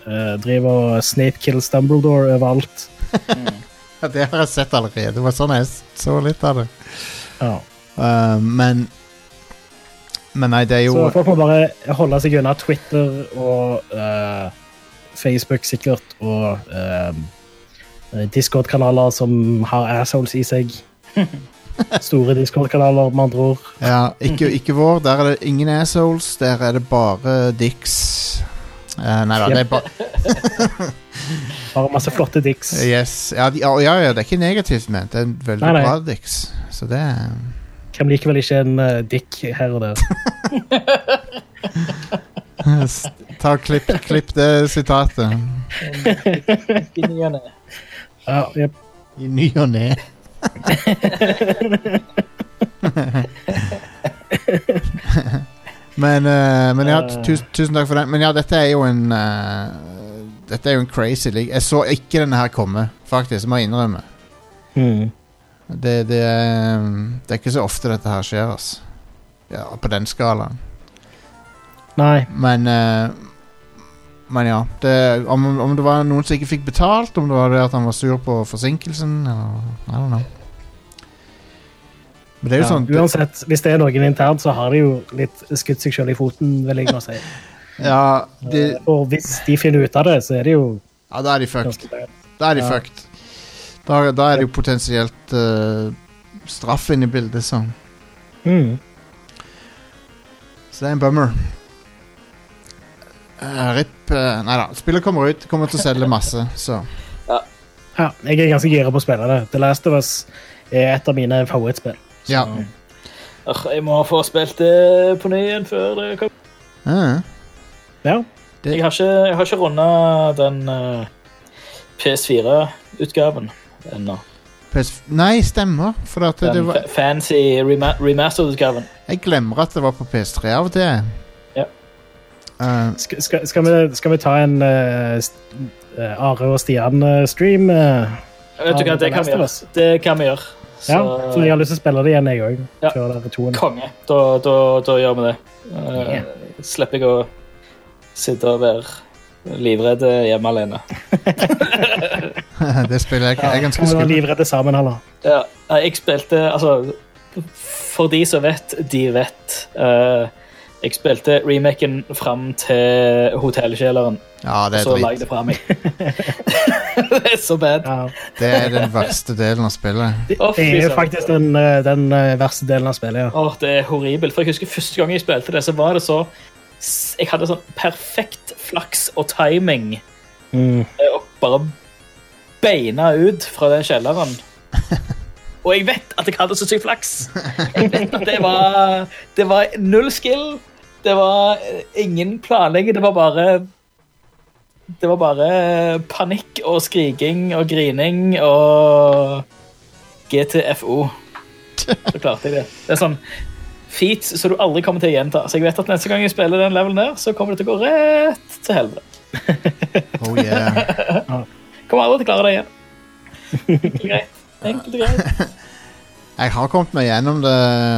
uh, driver og Snape kills Dumbledore overalt.
Ja, det har jeg sett allerede. Det var sånn jeg så litt av det.
Ja.
Uh, men Men nei, det er jo
Så folk må bare holde seg unna Twitter og uh, Facebook sikkert, og Discord-kanaler som har assholes i seg. Store Discord-kanaler, med andre ord.
ja, ikke, ikke vår. Der er det ingen assholes. Der er det bare dicks. Uh, nei da, det er bare
Bare masse flotte dicks.
Yes. Ja, de, ja, ja, det er ikke negativt ment. Det er veldig
Nei, nei.
bra dicks. Så det er
Hvem liker vel ikke en uh, dick her og der?
Ta og klipp, klipp det sitatet.
I ny og ne.
I ny og ne. Men, uh, men ja, tusen, tusen takk for den. Men ja, dette er jo en uh, Dette er jo en crazy league. Jeg så ikke denne her komme, faktisk. Må jeg innrømme.
Mm.
Det, det, er, det er ikke så ofte dette her skjer, altså. Ja, på den skalaen.
Nei.
Men uh, Men ja. Det, om, om det var noen som ikke fikk betalt, om det var det at han var sur på forsinkelsen, eller I don't know. Men det er jo
Ja,
sånn
uansett, hvis det er noen internt, så har de jo litt skutt seg sjøl i foten, vil jeg nå si.
Ja, de...
Og hvis de finner ut av det, så er det jo
ja da er de fucked. Da er de
Ja.
fucked. Da, da er det jo potensielt uh, straff inne i bildet, så.
Mm.
Så det er en bummer. Uh, RIP uh, Nei da. Spillet kommer ut, kommer til å selge masse, så
Ja, jeg er ganske gira på å spille det. The Last of Us er et av mine favorittspill. Så-
Ja.
Ach, Jeg må få spilt det på ny igjen før det kommer.
Uh,
Ja.
Det-
Jeg har ikke, jeg har ikke runda den uh, PS4-utgaven ennå.
PS Nei, stemmer. For at den det var,
fancy rema remaster-utgaven.
jeg glemmer at det var på PS3 av og til.
Ja.
Uh,
Skal, skal, skal, vi, skal vi ta en uh, eh, Are og Stian-stream?
Vet du hva, det kan vi gjøre. Det kan vi gjøre. Så,
ja, så jeg har lyst til å spille det igjen, jeg òg.
Ja.
Er.
Konge. Da, da, da gjør vi det. Uh,
Yeah.
Slipper jeg å sitte og være livredd hjemme alene.
det spiller jeg er ganske
Kan vi være
skummelt.
livredde sammen, heller?
Ja, jeg spilte Altså, for de som vet, de vet. Eh, jeg spilte remaken fram til Hotellkjelleren,
Ja, det
så
er
la jeg det fra meg. det er så bad.
Ja.
Det er den verste delen av spillet.
Det er jo faktisk den, eh, den eh, verste delen av spillet, ja.
Åh, det er horribelt. For jeg husker Første gang jeg spilte det, så var det så Jeg hadde sånn perfekt flaks og timing
Mm.
eh, og bare beina ut fra den kjelleren. Og jeg vet at jeg hadde så sykt flaks. Jeg vet at det var Det var null skill. Det var eh, ingen planlegging. Det var bare Det var bare panikk og skriking og grining og GTFO. Så klarte jeg det. Det er sånn feats så du aldri kommer til å gjenta. Så jeg vet at neste gang jeg spiller den levelen der, så kommer det til å gå rett til helvete.
Oh yeah.
Kommer aldri til å klare det igjen. Enkelt og greit. Enkelt og greit.
Jeg har kommet meg gjennom det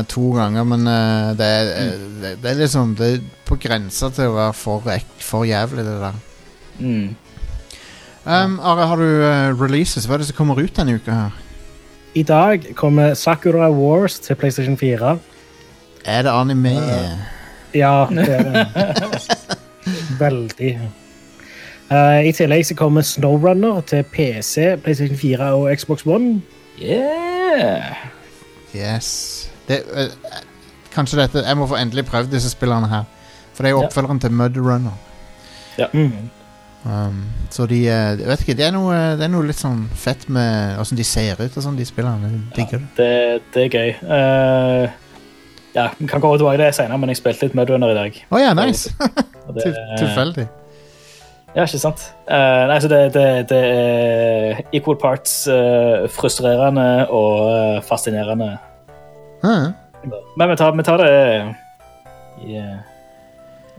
to ganger, men uh, det, er, mm. det, det er liksom Det er på grensa til å være for, for jævlig, det der.
Mm.
Um, Are, har du uh, releases? Hva er det som kommer ut denne uka her?
I dag kommer Sakura Wars til PlayStation 4.
Er det anime?
Ja, det er det. Veldig. Uh, I tillegg så kommer Snowrunner til PC, PlayStation 4 og Xbox One.
Yeah.
Yes. Det, eh, kanskje dette Jeg må få endelig prøvd disse spillene her. For det er jo
Ja.
oppfølgeren til Mudrunner. Ja.
Mm.
Um, så de eh, Jeg vet ikke, det er, noe, det er noe litt sånn fett med åssen de ser ut og sånn, de spillene. Digger det.
Det, det er gøy. Uh, ja, Vi kan komme tilbake til det senere, men jeg spilte litt Mudrunner i dag.
Å ja, nice!
Det,
tilfeldig.
Ja, ikke sant? Uh, nei, så det, det, det er equal parts uh, frustrerende og eh, fascinerende.
Mm.
Men vi tar, vi tar det i yeah.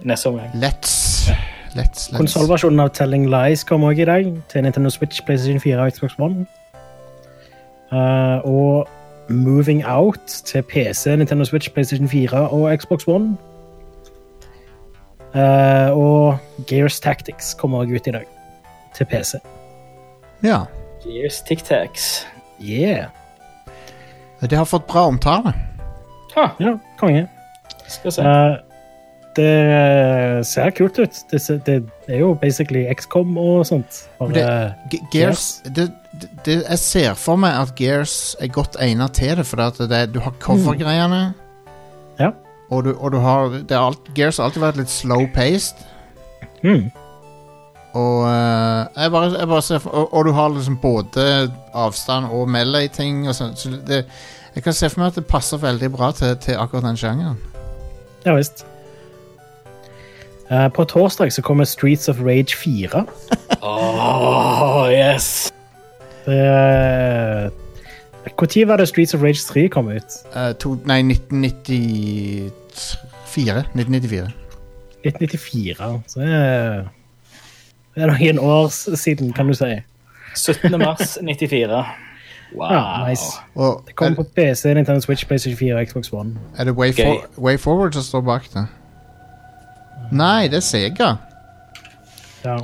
neste omgang.
Let's. Let's, let's.
Konsollversjonen av Telling Lies kommer også i dag til Nintendo Switch, PlayStation 4 og Xbox One. Uh, og Moving Out til PC, Nintendo Switch, PlayStation 4 og Xbox One. Eh, og Gears Tactics kommer også ut i dag til PC.
Ja.
Gears Tic Tacs.
Yeah!
Det har fått bra omtale.
Ha,
Ja, konge.
skal se.
Uh, det ser kult ut. Det, ser- det er jo basically XCOM og sånt. Bare,
Det- Ge- Gears det, det, det, Jeg ser for meg at Gears er godt egnet til det, for det, du har covergreiene. Mm.
Ja.
Og, du, og du har det er alt, Gears har alltid vært litt slow-paced.
mm,
Og uh, jeg bare, jeg bare ser for, og, og du har liksom både avstand og melee-ting og sånn. Så det, jeg kan se for meg at det passer veldig bra til, til akkurat den sjangeren.
Ja visst. Uh, på torsdag så kommer Streets of Rage 4.
Åh, yes!
Når var det Streets of Rage 3 kom ut?
Uh, to, nei, 1994. 1994.
1994. Så det er, det er noen år siden, kan du si.
17. mars 94. Wow.
Ja, nice.
Og
Det kommer
er,
på PC, Nintendo Switch, PlayStation 4 og Xbox One.
er det Way, for, Way Forward som står bak det? Nei, det er Sega.
Ja.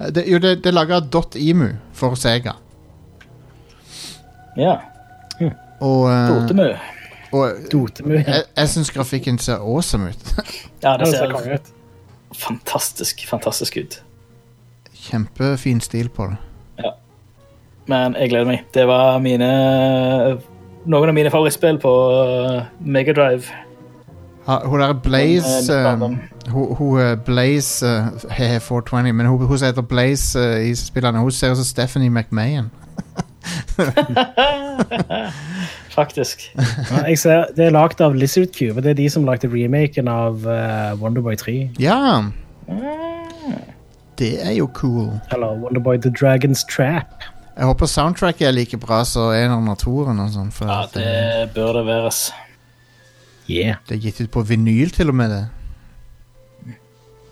Eh, Det, jo, det, det er laga .imu for Sega.
Ja.
Og, uh,
Dotemu.
Og jeg, jeg syns grafikken ser awesome ut.
Ja,
Ja,
det
ser
fantastisk, fantastisk ut.
Kjempefin stil på det.
Men jeg gleder meg. Det var mine noen av mine favorittspill på uh, Megadrive.
Ha, hun der Blaze
eh,
eh. Hun, hun eh, Blaze eh, he- he 420, men hun, hun som heter Blaze eh, i spillene, hun ser ut som Stephanie McMahon.
Faktisk.
Ja, jeg ser, det er lagd av Lizard Cube, og det er de som lagde remaken av uh, Wonderboy 3.
Ja! Det er jo cool.
Eller Wonderboy The Dragon's Trap.
Jeg håper soundtracket er like bra som eneren og toeren. sånn,
Ja,
det,
det bør det være.
Yeah.
det er gitt ut på vinyl, til og med. det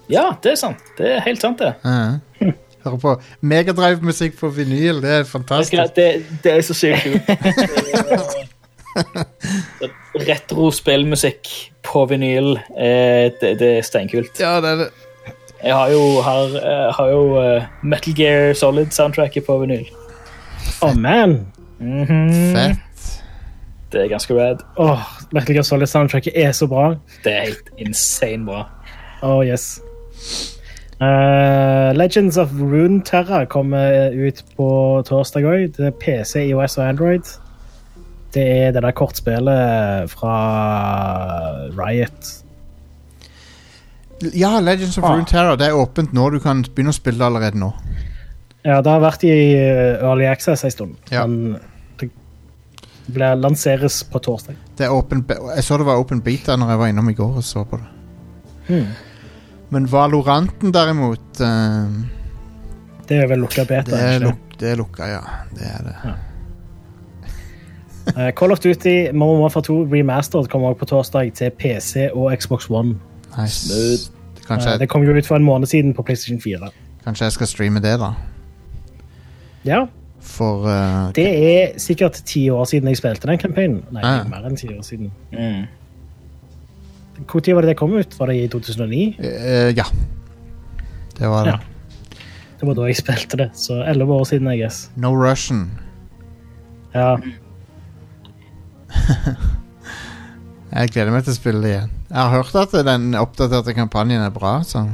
Ja, det er sant. Det er helt sant, det.
Ja. Hører på Megadrive-musikk på vinyl, det er fantastisk.
skal, det, det er så sykt kult. Retro spillmusikk på vinyl, eh, det, det er steinkult.
Ja, det er det.
Jeg har jo, har, eh, har jo eh, Metal Gear Solid-soundtracket på vinyl.
Oh man!
Mhm.
Fett.
Det er ganske rad.
Oh, Metal Gear Solid soundtracket er så bra.
Det er helt insane bra.
Oh yes. Uh, Legends of Runeterra kommer ut på torsdag òg. Det er PC, IOS og Android. Det er det der kortspillet fra Riot.
Ja, Legends of
Ah.
Runeterra det er åpent nå. Du kan begynne å spille allerede nå.
Ja, det har vært i eh, Early Access en stund.
Ja.
Men det ble, lanseres på torsdag.
Det er open, jeg så det var open beta når jeg var innom i går og så på det.
Hmm.
Men Valoranten derimot uh,
Det er vel lukka beta.
det, er luk, det er lukka, ja. Det er det.
Eh, Call of Duty Modern Warfare 2 Remastered kommer også på torsdag til PC og Xbox One.
Nice.
Eh,
jeg,
det kom jo ut for en måned siden på PlayStation 4.
kanskje jeg skal streame det, da.
Ja,
For uh...
Det er sikkert ti år siden jeg spilte den campaignen. Nei,
Ah.
mer enn ti år siden.
Mm.
Når var det det kom ut? Var det i 2009?
Uh, Ja. Det var det.
Ja. Det var da jeg spilte det, så elleve år siden, I guess.
No Russian.
Ja,
Jeg gleder meg til å spille det igjen. Jeg har hørt at den oppdaterte kampanjen er bra, så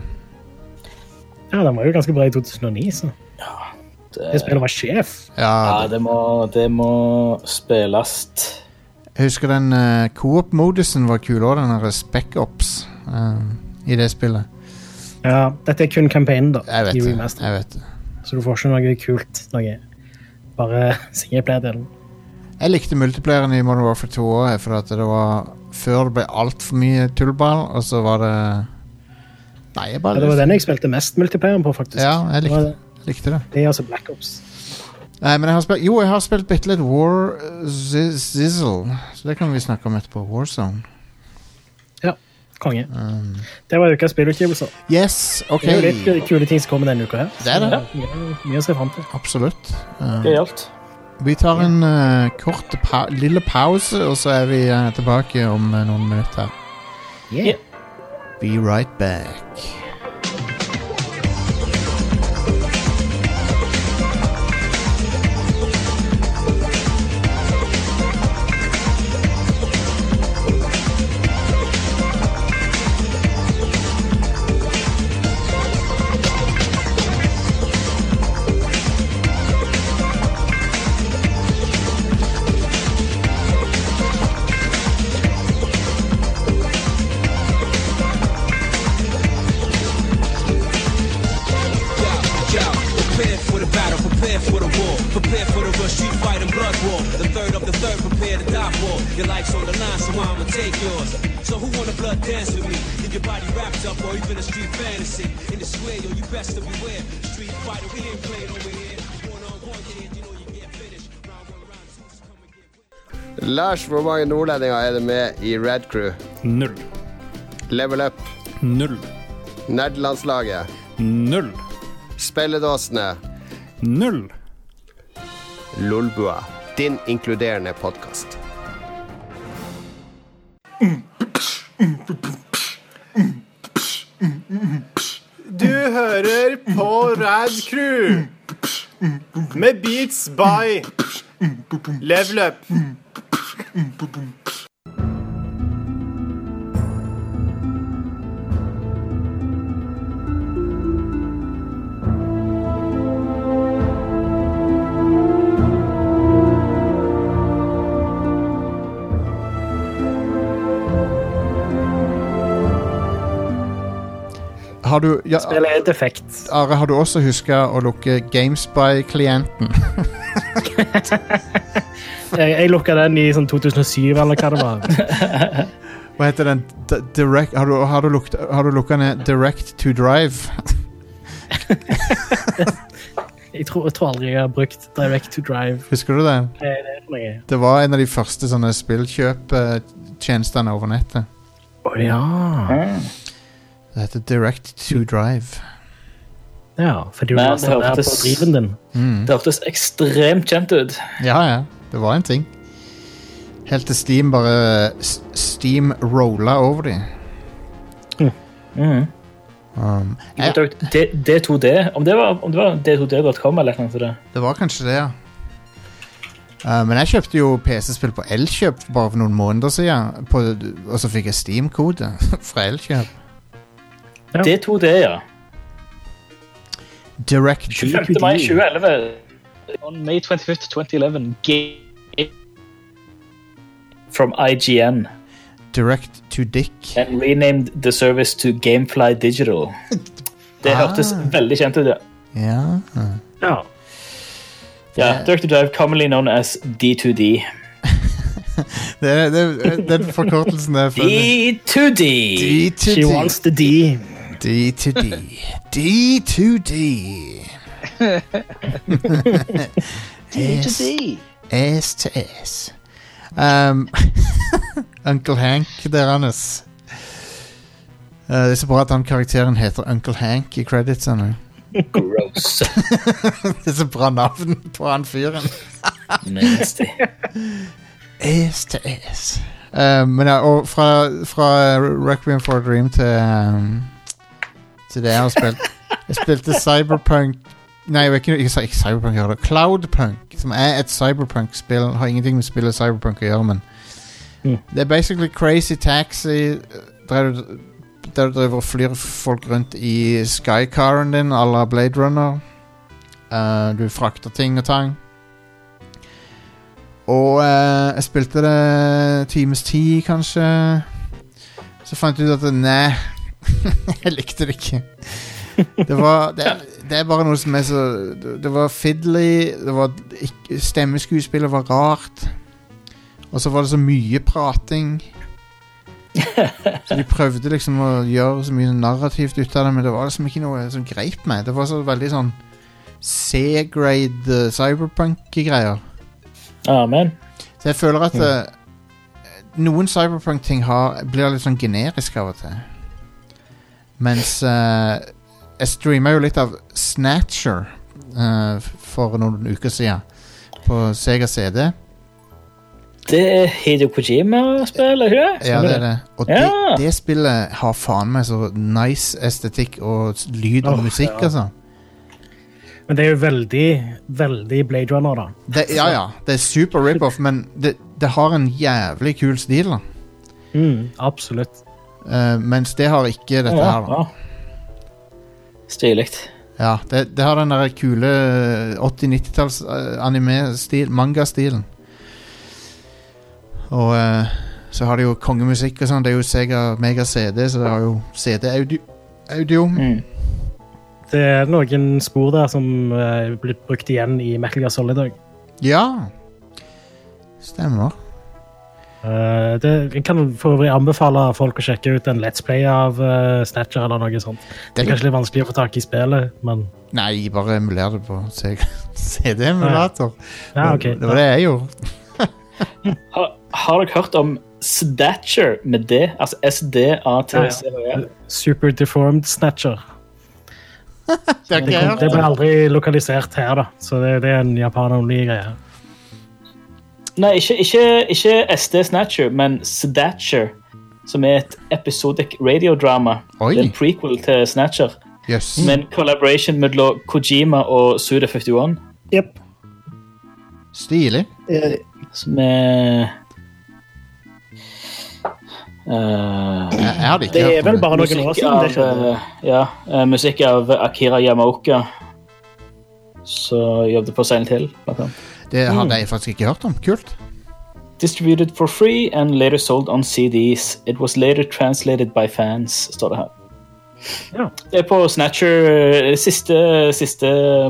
ja den var jo ganske bra i 2009, så
Det,
det spillet var sjef.
Ja,
ja, det må, det må spilles.
Jeg husker den uh, coop-modusen var kul òg, den der Spec Ops uh, i det spillet.
Ja, dette er kun campaignen, da.
Jeg vet
i
det. Jeg vet det.
Så du får ikke noe kult. Noe. Bare singleplayer-delen.
Jeg likte multiplayeren i Modern Warfare 2 òg, for at det var før det ble altfor mye tullball, og så var det Nei, jeg
Ja, det var den jeg spilte mest multiplayer på, faktisk.
Ja, jeg
Det var
likte, likte det.
Det er altså Black Ops.
Nei, men jeg har spilt Jo, jeg har spilt bitte litt War uh, Zizzle, så det kan vi snakke om etterpå. Warzone.
Konge.
Um,
Det var ukas spillutgivelser.
yes, OK.
Det er jo litt kule ting som kommer denne uka her.
Det er det.
Ja, Mye, mye å se fram til.
Absolutt. Um,
Gøyalt.
Vi tar en uh, kort pa lille pause, og så er vi uh, tilbake om uh, noen minutter.
Yeah.
Be right back.
Lars, hvor mange nordlendinger er det med i Red Crew?
Null.
Level Up,
Null.
Nerdelandslaget,
Null.
Spelledåsene?
Null.
Lolbua. Din inkluderende podkast.
Du hører på Rad Crew med Beats by Level Up.
Har du, ja,
Spillet er defekt.
Are, har du også huska å lukke Gamespy-klienten?
Jeg, jeg lukka den i sånn 2007, eller hva det var.
Hva heter den? D direct, har, du, har, du lukt, har du lukka ned Direct to Drive?
Jeg tror, jeg tror aldri jeg har brukt Direct to Drive.
Husker du det?
Er det?
Det var en av de første sånne spillkjøptjenestene over nettet.
Å ja.
Det heter Direct to Drive.
Ja, fordi du lastet
det
ned på driven din.
Mm.
Det hørtes ekstremt kjent ut.
Ja, ja. Det var en ting. Helt til Steam bare s- Steam rolla over dem.
Mm.
Um,
Jeg
jeg,
D- D2D. Om det var, om det var d2d.com eller noe sånt.
det var kanskje det, ja. Uh, men jeg kjøpte jo PC-spill på Elkjøp bare for noen måneder siden. På, og så fikk jeg Steam-kode fra Elkjøp.
Ja.
D2D, ja.
Direct
25. mai 2011. On May 25th, 2011. Game from IGN
Direct to Dick.
and renamed the service to Gamefly Digital. Det
Ah.
hørtes veldig kjent ut, ja.
Ja.
Ja.
ja Direct to Drive, commonly known as D2D.
Det, er- det, er- er- den forkortelsen der føler jeg.
D2D!
D to
She
D.
wants the D.
D to D. To D. S, S to S. Um, Uncle Hank der, Anders. Uh, det er så bra at han karakteren heter Uncle Hank i creditsene.
Gross.
Det er så bra navn på han fyren.
Nasty.
S to S. Um, men ja, og fra, fra Requiem for a Dream til um, Til det jeg har spilt Jeg spilte Cyberpunk Nei, jeg ikke, ikke, ikke Cyberpunk gjør Cloudpunk, som er et Cyberpunk-spill Har ingenting med spillet Cyberpunk å gjøre Men
Mm.
det er basically Crazy Taxi Der du, der du driver og flyr folk rundt i Skycaren din à la Blade Runner Uh, Du frakter ting og tang og uh, jeg spilte det times ti, kanskje. Så fant jeg ut at nei, jeg likte det ikke. Det var det, det er bare noe som er så Det, var fiddly, det var stemmeskuespillet var rart. Og så var det så mye prating. Så de prøvde liksom å gjøre så mye narrativt ut av det, men det var liksom ikke noe som greip meg. Det var så veldig sånn C-grade eh, cyberpunk-greier.
Amen.
Så jeg føler at eh, noen cyberpunk-ting blir litt sånn generisk av og til. Mens eh, jeg streama jo litt av Snatcher uh, for noen uker siden på Sega CD.
Det er Hideo Kojima-spill, ikke det?
Ja, det er det. Og
Ja.
det, det spillet har faen meg så nice estetikk og lyd og
oh,
musikk,
ja.
altså.
Men det er jo veldig, veldig Blade Runner, da.
Det, ja, ja. Det er super rip-off, men det, det har en jævlig kul stil, da.
Mm, absolutt.
Uh, mens det har ikke dette
Ja,
her, da.
Stilig.
Ja, det, det har den der kule 80-90-talls uh, anime-stil, manga-stilen. Og uh, så har de jo kongemusikk og sånn. Det er jo Sega Mega CD, så det har jo CD-audio. Audio.
Mm.
Det er noen spor der som er blitt brukt igjen i Metal Gear Solid òg.
Ja. Stemmer.
Eh, det, jeg kan for øvrig anbefale folk å sjekke ut en Let's Play av uh, Snatcher eller noe sånt. Det er kanskje litt vanskelig å få tak i spillet, men
Nei, bare emuler det på CD-emulator.
ja, okay.
Det var det jeg gjorde.
Har, har dere hørt om Snatcher med D? Altså S-D-A-T-C-R? Ja, ja.
Super Deformed Snatcher.
Det hørt.
Det ble aldri lokalisert her, da, så det, det er en japan-only greie.
Nei, ikke, ikke, ikke SD Snatcher, men Snatcher. Som er et episodic radiodrama.
Oi.
Det er en prequel til Snatcher.
Yes.
Med en collaboration mellom Kojima og Suda51.
Yep.
Stilig.
Som er Uh,
Jeg, jeg hadde ikke
Det er
hørt
vel
om det.
bare noen år siden
av, eh, ja, eh, musikk av Akira Yamaoka. Så jobbet på Seilen til. blant annet.
Det hadde jeg faktisk ikke hørt om. Kult.
Distributed for free and later sold on CDs. It was later translated by fans, står det her.
Ja.
Det er på Snatcher eh, Siste, siste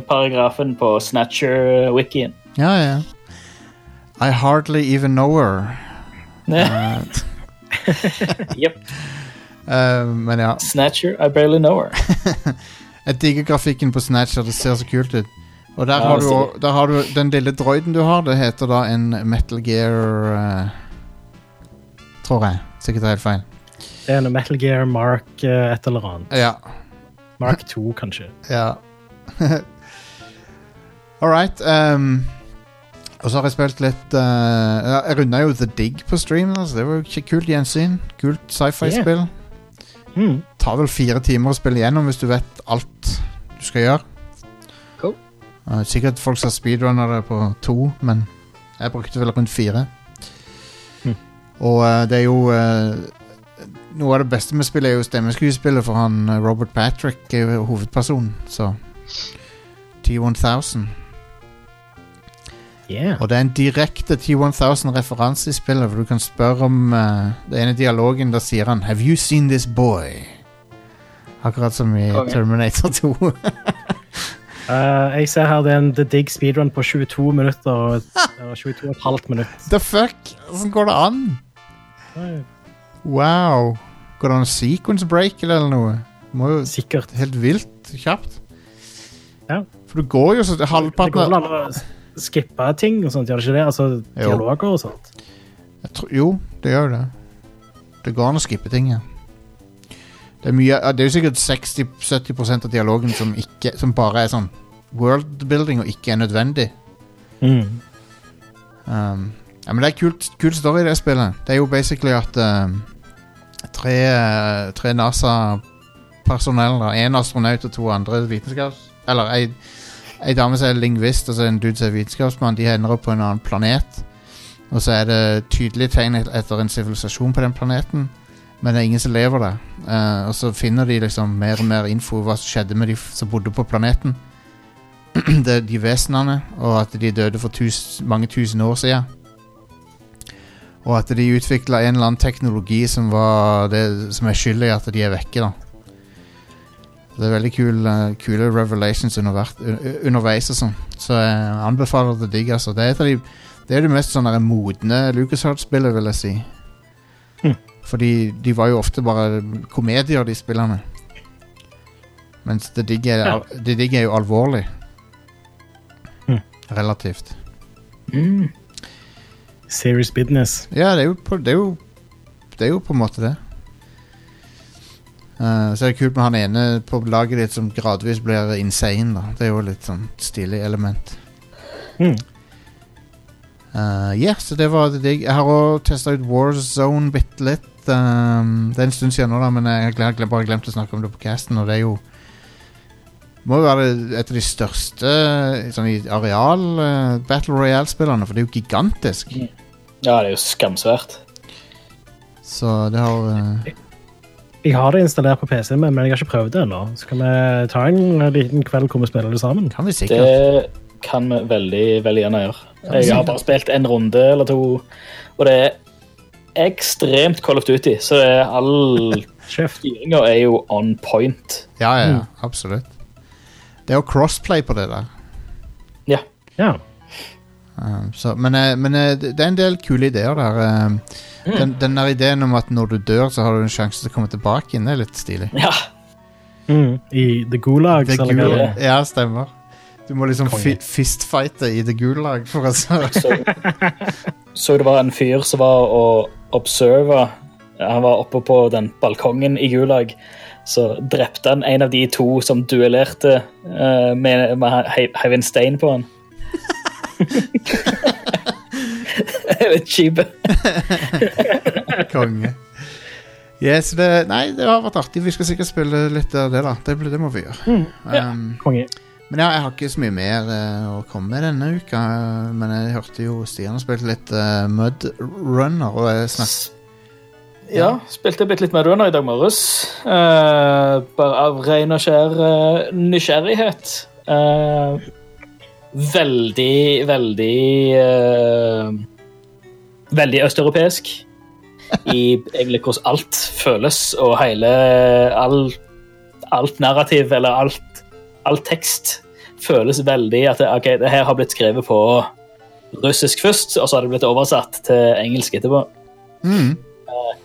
paragrafen på Snatcher-wikien.
Ja, ja. I hardly even know her.
Yep.
uh, men ja.
Snatcher, I barely know her.
Jeg digger grafikken på Snatcher. Det ser så kult ut. Og der,
Ja,
har du, der har du den lille droiden du har. Det heter da en Metal Gear uh, Tror jeg. Sikkert helt feil.
Det er en Metal Gear Mark uh, et eller annet.
Ja.
Mark 2, kanskje.
ja. All right. Um, og så har jeg spilt litt uh, Jeg runda jo The Dig på stream. Altså. Det var jo kult gjensyn. Kult sci-fi-spill.
Mm.
tar vel fire timer å spille gjennom hvis du vet alt du skal gjøre. Eh, sikkert folk som speedrunner det på to, men jeg brukte vel rundt fire.
Mm.
Og uh, det er jo uh, Noe av det beste med spillet er jo stemmeskuespillet, for han Robert Patrick er jo hovedpersonen, så T1000.
Yeah.
Og det er en direkte T1000-referanse i spillet, for du kan spørre om uh, det ene dialogen. Da sier han 'Have you seen this boy?' Akkurat som i
okay.
Terminator 2.
Eh, jeg ser her det er en The Dig speedrun på 22 minutter og og 22,5 minutter.
The fuck? Hvordan går det an? Wow. Går det an sequence break eller noe? Må jo
Sikkert.
Helt vilt kjapt.
Ja.
For du går jo så
Det
halvparten
går vel
av
an å skippe ting og sånt, gjør det ikke det? Altså dialoger og sånt.
Tror- Jo, det gjør det. Det går an å skippe ting, ja. Det er, mye, det er jo sikkert 60-70% av dialogen som, ikke, som bare er sånn worldbuilding og ikke er nødvendig.
Mm.
Um, ja, men det er kult, kul story i det spillet. Det er jo basically at uh, tre, tre NASA-personell, én en astronaut og to andre vitenskaps... Eller ei, ei dame som er lingvist, og så en dude som er vitenskapsmann. De ender opp på en annen planet. Og så er det tydelige tegn etter en sivilisasjon på den planeten. Men det er ingen som lever der. Uh, og så finner de liksom mer og mer info hva som skjedde med de som bodde på planeten. det de vesenene, og at de døde for tus, mange tusen år siden. Og at de utvikla en eller annen teknologi som, det, som er skyld i at de er vekke. da Det er veldig kul, eh, kule revelations underveis og sånn. Så jeg anbefaler det digg. Altså. Det er de Det er det mest sånn modne modne LucasArts-spillet, vil jeg si. Fordi de var jo ofte bare komedier, de spillene. Mens det digg er,
Ja.
det digg er jo alvorlig.
Mm.
Relativt.
Mm.
Serious business.
Ja, det er jo på, det er jo, det er jo på en måte det. Uh, så er det kult med han ene på laget ditt som gradvis blir insane. da Det er jo litt sånn stilig element.
Mm.
Uh, yeah, så det var det digg. Jeg har òg testa ut Warzone bitte litt. Um, det er en stund siden nå, da men jeg har glem- bare glemt å snakke om det på casten. Og det er jo Må jo være et av de største sånn i areal uh, Battle Royale-spillerne, for det er jo gigantisk.
Ja, det er jo skamsvært.
Så det har uh...
Jeg har det installert på PC-en, min, men jeg har ikke prøvd det ennå. Så kan vi ta en liten kveld hvor vi spiller det sammen.
Kan vi sikkert.
Det kan vi veldig, veldig gjerne gjøre. Jeg har bare spilt en runde eller to, og det er ekstremt Call of Duty, så det er all styringa er jo on point.
Ja, ja, ja,
Mm.
absolutt. Det er jo crossplay på det der.
Ja.
Ja.
Um, så, men eh, men eh, det er en del kule ideer der. um, den, den der ideen om at når du dør, så har du en sjanse til å komme tilbake inn, det er litt stilig.
Ja.
Mm. I The Gulag,
The
eller hva
ja, stemmer. Du må liksom fi, fistfighte i The Gulag for å så
Så, så det var en fyr som var og observa. Han var oppe på den balkongen i Gulag. Så drepte han en av de to som duellerte uh, med, med he- stein på han. Litt kjipe.
konge. Yes, det, nei, det har vært artig. Vi skal sikkert spille litt av det, da. Det, det må vi gjøre. Um,
Konge.
Men ja, jeg har ikke så mye mer uh, å komme med denne uka. men jeg hørte jo Stian har spilt litt uh, Mud Runner, og jeg snakket
Ja, spilte bitte litt Mud Runner i dag morges. Eh, bare av ren og skjær nysgjerrighet. Veldig, veldig Veldig østeuropeisk. I egentlig hvordan alt føles, og hele all, Alt narrativ, eller alt, all tekst, føles veldig at det, ok, det her har blitt skrevet på russisk først, og så har det blitt oversatt til engelsk etterpå.
mm,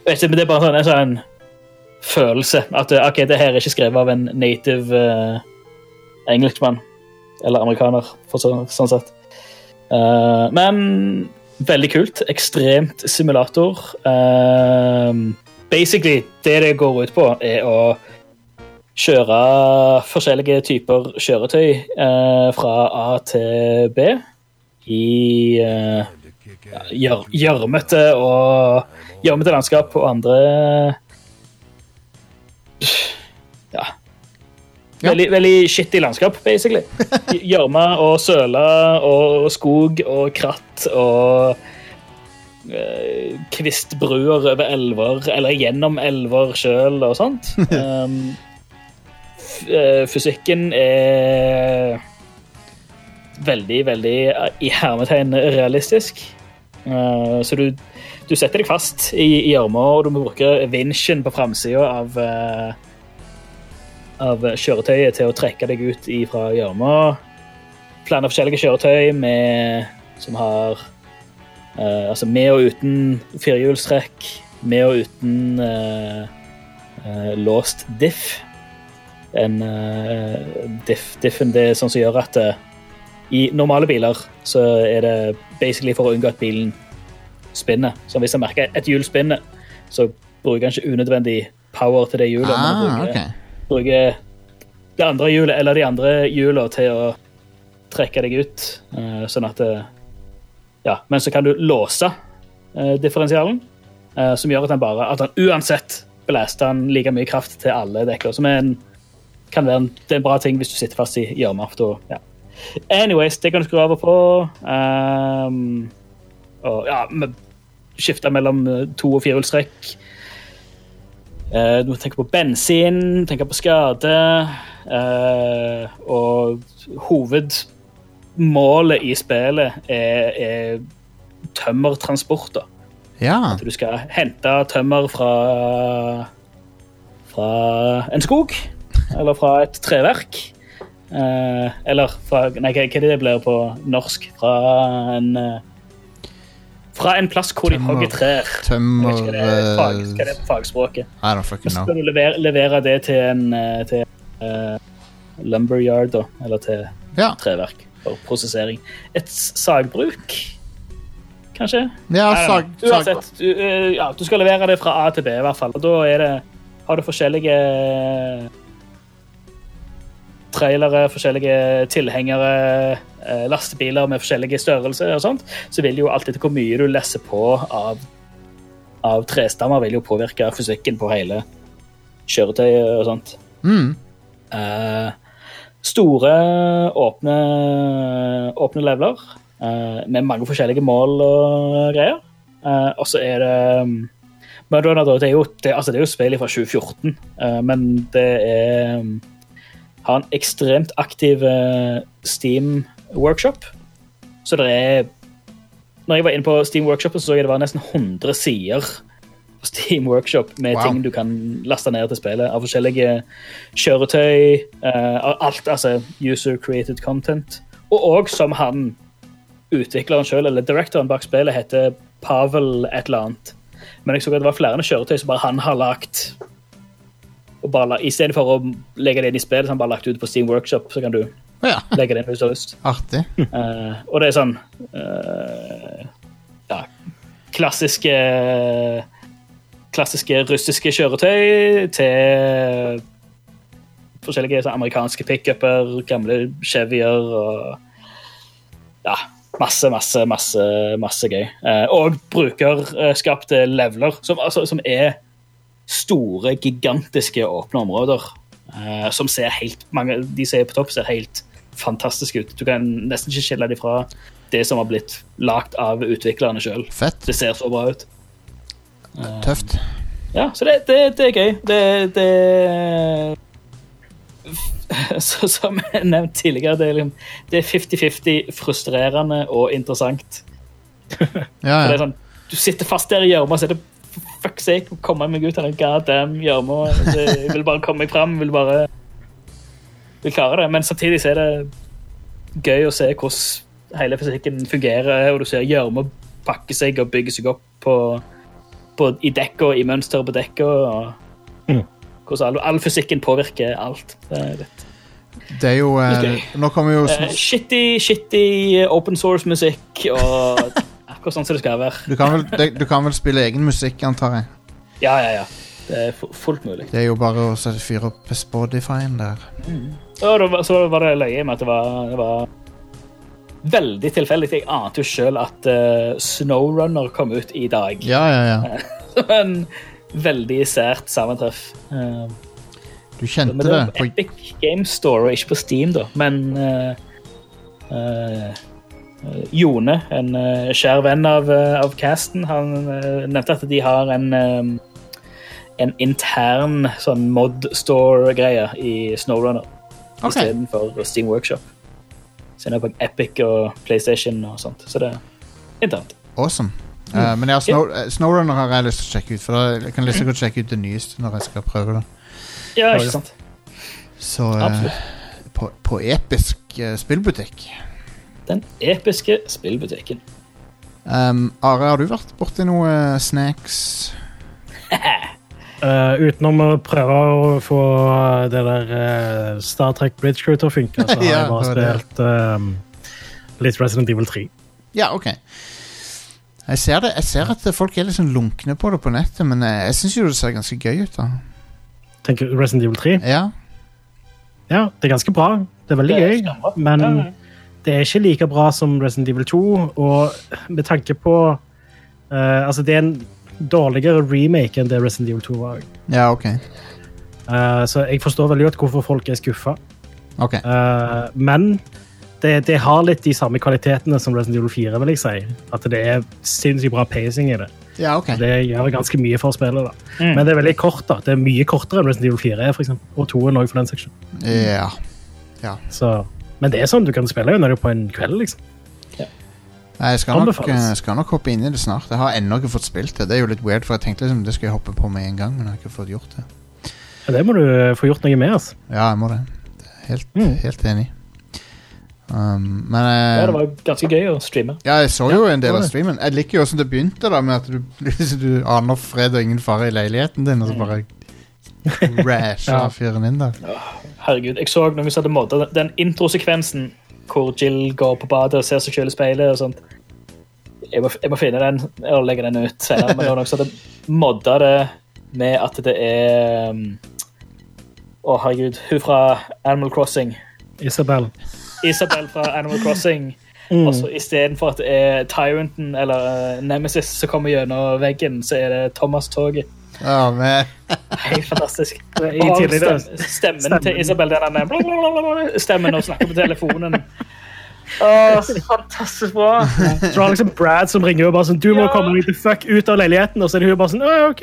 Vet ikke, men Det er bare sånn, en sånn følelse at ok, det her er ikke skrevet av en native uh, engelskmann. Eller amerikaner, for så, sånn sett. Uh, men veldig kult. Ekstremt simulator. Uh, basically, det det går ut på, er å kjøre forskjellige typer kjøretøy eh, fra A til B i eh, ja, og gjørmete landskap og andre Ja. Veldig, veldig shitty landskap, basically. Gjørme og søle og skog og kratt og eh, kvistbruer over elver, eller gjennom elver sjøl og sånt. Um, eh, fysikken er veldig, veldig eh, i hermetegn realistisk. Uh, så du, du setter deg fast i i armer, og du må bruke vinsjen på framsida av uh, av kjøretøyet til å trekke deg ut fra gjørma. Flere forskjellige kjøretøy med, som har uh, Altså med og uten firehjulstrekk, med og uten eh, eh, låst diff. En uh, diff, diffen det er sånn som gjør at eh, i normale biler så er det basically for å unngå at bilen spinner. Så hvis jeg merker et hjul spinner, så bruker han ikke unødvendig power til det hjulet.
Ah,
bruker,
okay.
bruker det andre hjulet eller de andre hjulene til å trekke deg ut, eh, sånn at Ja, men så kan du låse eh, differensialen, eh, som gjør at han bare At han uansett blæster han like mye kraft til alle dekker, som er en, kan være en, det er en bra ting hvis du sitter fast i gjørma. Ja. Anyways, det kan du skru av og på. Um, og ja, skifte mellom eh, to- og firehjulstrekk. Uh, du må tenke på bensin, tenke på skade. Uh, og hovedmålet i spillet er, er tømmertransporter.
Ja.
At du skal hente tømmer fra, fra en skog, eller fra et treverk. Eh, eller fra Nei, hva hva er det det blir på norsk? Fra en eh, Fra en plass hvor de hogger trær.
Tømmer
Hva er hva det fag,
eh,
hva det på fagspråket.
I don't fucking
Så skal du levere, levere det til en eh, til, eh, lumberyard, da, eller til
Ja.
treverk for prosessering. Et sagbruk, kanskje?
Ja, sag,
Uansett, du, uh, ja, du skal levere det fra A til B, i hvert fall. Og da er det, har du forskjellige trailere, forskjellige tilhengere, eh, lastebiler med forskjellige størrelser og sånt, så vil jo alt etter hvor mye du lesser på av, av trestammer, vil jo påvirke fysikken på hele kjøretøyet og sånt.
mm.
Eh, store, åpne, åpne leveler eh, med mange forskjellige mål og greier. Eh, og så er det um, Murder da, det er jo, det, altså det er jo spillet fra 2014, eh, men det er um, har en ekstremt aktiv eh, Steam-workshop. Så det er Når jeg var inne på Steam Workshop, så så jeg det var nesten 100 sider på Steam Workshop med
Wow.
ting du kan laste ned til spillet. Av forskjellige kjøretøy. eh, alt, altså user created content. Og òg som han utvikleren sjøl, eller directoren bak spillet, heter Pavel et eller annet. Men jeg så at det var flere kjøretøy som bare han har lagt. Og bare la, Istedenfor å legge det inn i spillet, så han bare lagt ut på Steam Workshop. Så kan du
ja,
legge det inn hvis du har lyst.
artig.
Uh, og det er sånn uh, Ja, klassiske Klassiske russiske kjøretøy til forskjellige så, amerikanske pickuper, gamle Chevyer og Ja, masse, masse, masse, masse gøy. Uh, og brukerskapte leveler, som, altså, som er store, gigantiske åpne områder. uh, som ser helt mange, De som er på topp, ser helt fantastiske ut. Du kan nesten ikke skille dem fra det som har blitt lagd av utviklerne sjøl. Det ser så bra ut.
Tøft.
Ja, så det, det, det er gøy. Det, det så, Som jeg nevnt tidligere, det er, liksom, det er 50-50 frustrerende og interessant.
Ja, ja.
sånn, du sitter fast der i gjørma, så er det fuck sake, komme meg ut av den goddamn gjørma. Altså, Jeg vil bare komme meg fram, vil bare vil klare det. Men samtidig så er det gøy å se hvordan hele fysikken fungerer, og du ser gjørma pakke seg og bygge seg opp på, på, i dekka, i mønsteret på dekka. og Hvordan all, all fysikken påvirker alt. Det er litt
Det er jo eh,
Litt
Nå kommer jo
uh, shitty, shitty open source-musikk og akkurat sånn som det skal være.
du kan, vel, det, du kan vel spille egen musikk, antar jeg.
Ja, ja, ja. Det er fullt mulig.
Det er jo bare å fyre opp Spotify-en der.
Og så var det løye med at det var, det var veldig tilfeldig. Jeg ante jo sjøl at uh, Snowrunner kom ut i dag.
Ja, ja, ja.
En veldig sært sammentreff. Uh,
Du kjente
men det
det.
var på Epic Game Store, og ikke på Steam, da. Men uh, Jone, en eh, kjær venn av, eh, av casten, han eh, nevnte at de har en eh, en intern sånn mod store-greie i Snowrunner
okay.
istedenfor Steam Workshop. Så det er på Epic og PlayStation og sånt. Så det er internt.
awesome. Eh, men ja, Snow, yeah. Snowrunner har jeg lyst til å sjekke ut, for da kan jeg like godt sjekke ut det nyeste når jeg skal prøve det.
Ja, ikke sant?
Så
uh,
på, på episk uh, spillbutikk.
Den episke spillbutikken.
Um, Are, har du vært borti noe eh, snacks?
Uh, utenom å prøve å få det der uh, Star Trek Bridge Crew til å funke, så har
Ja,
jeg bare
det var det.
spilt um, litt Resident Evil 3.
Ja, ok. Jeg ser, det, jeg ser at folk er litt sånn lunkne på det på nettet, men jeg, jeg syns jo det ser ganske gøy ut. da
Tenker Resident Evil 3?
Ja,
Ja, det er ganske bra. Det er veldig
Det er
gøy, men
Ja, ja.
Det er ikke like bra som Resident Evil 2, og med tanke på uh, Altså, det er en dårligere remake enn det Resident Evil 2 var.
ja ok.
Uh, så jeg forstår veldig godt hvorfor folk er skuffa.
Ok,
Uh, men det, det har litt de samme kvalitetene som Resident Evil 4, vil jeg si. At det er sinnssykt bra pacing i det.
ja, ok
Det gjør ganske mye for spillet. da.
Mm.
Men det er veldig kort. da. Det er mye kortere enn Resident Evil 4 er, for eksempel. Og 2 er for den seksjonen.
Ja. Ja.
Så, men det er sånn du kan spille under det på en kveld, liksom.
Jeg skal nok, eh, skal nok hoppe inn i det snart. Jeg har ennå ikke fått spilt det. Det er jo litt weird, for jeg tenkte liksom det skal jeg hoppe på med en gang, men jeg har ikke fått gjort det.
Ja, det må du få gjort noe med. altså.
Ja, jeg må det. Helt,
Mm.
helt enig. Um, men
Ja,
eh,
det var ganske gøy å streame.
Ja, jeg så jo en del av streamen. Jeg liker jo åssen det begynte, da med at du, du aner fred og ingen fare i leiligheten din, og så bare crasher
Ja.
fyren inn der.
Herregud, Jeg så noen som hadde modda den introsekvensen hvor Jill går på badet og ser seg selv i speilet. og sånt. Jeg må, jeg må finne den og legge den ut senere. Men det var noen som hadde modda det med at det er um, Å, herregud. Hun fra Animal Crossing.
Isabel.
Isabel fra Animal Crossing.
Mm.
Og så istedenfor at det er Tyranten eller uh, Nemesis som kommer gjennom veggen, så er det Thomas-toget.
Men
Helt fantastisk.
I
Og stemmen,
stemmen.
til Isabel, den der blablabla, stemmen og snakker på telefonen. Åh, så fantastisk bra.
Så har liksom Brad som ringer og bare sånn Du må
Ja.
komme deg fuck ut av leiligheten. Og så er det hun bare sånn «Å, OK.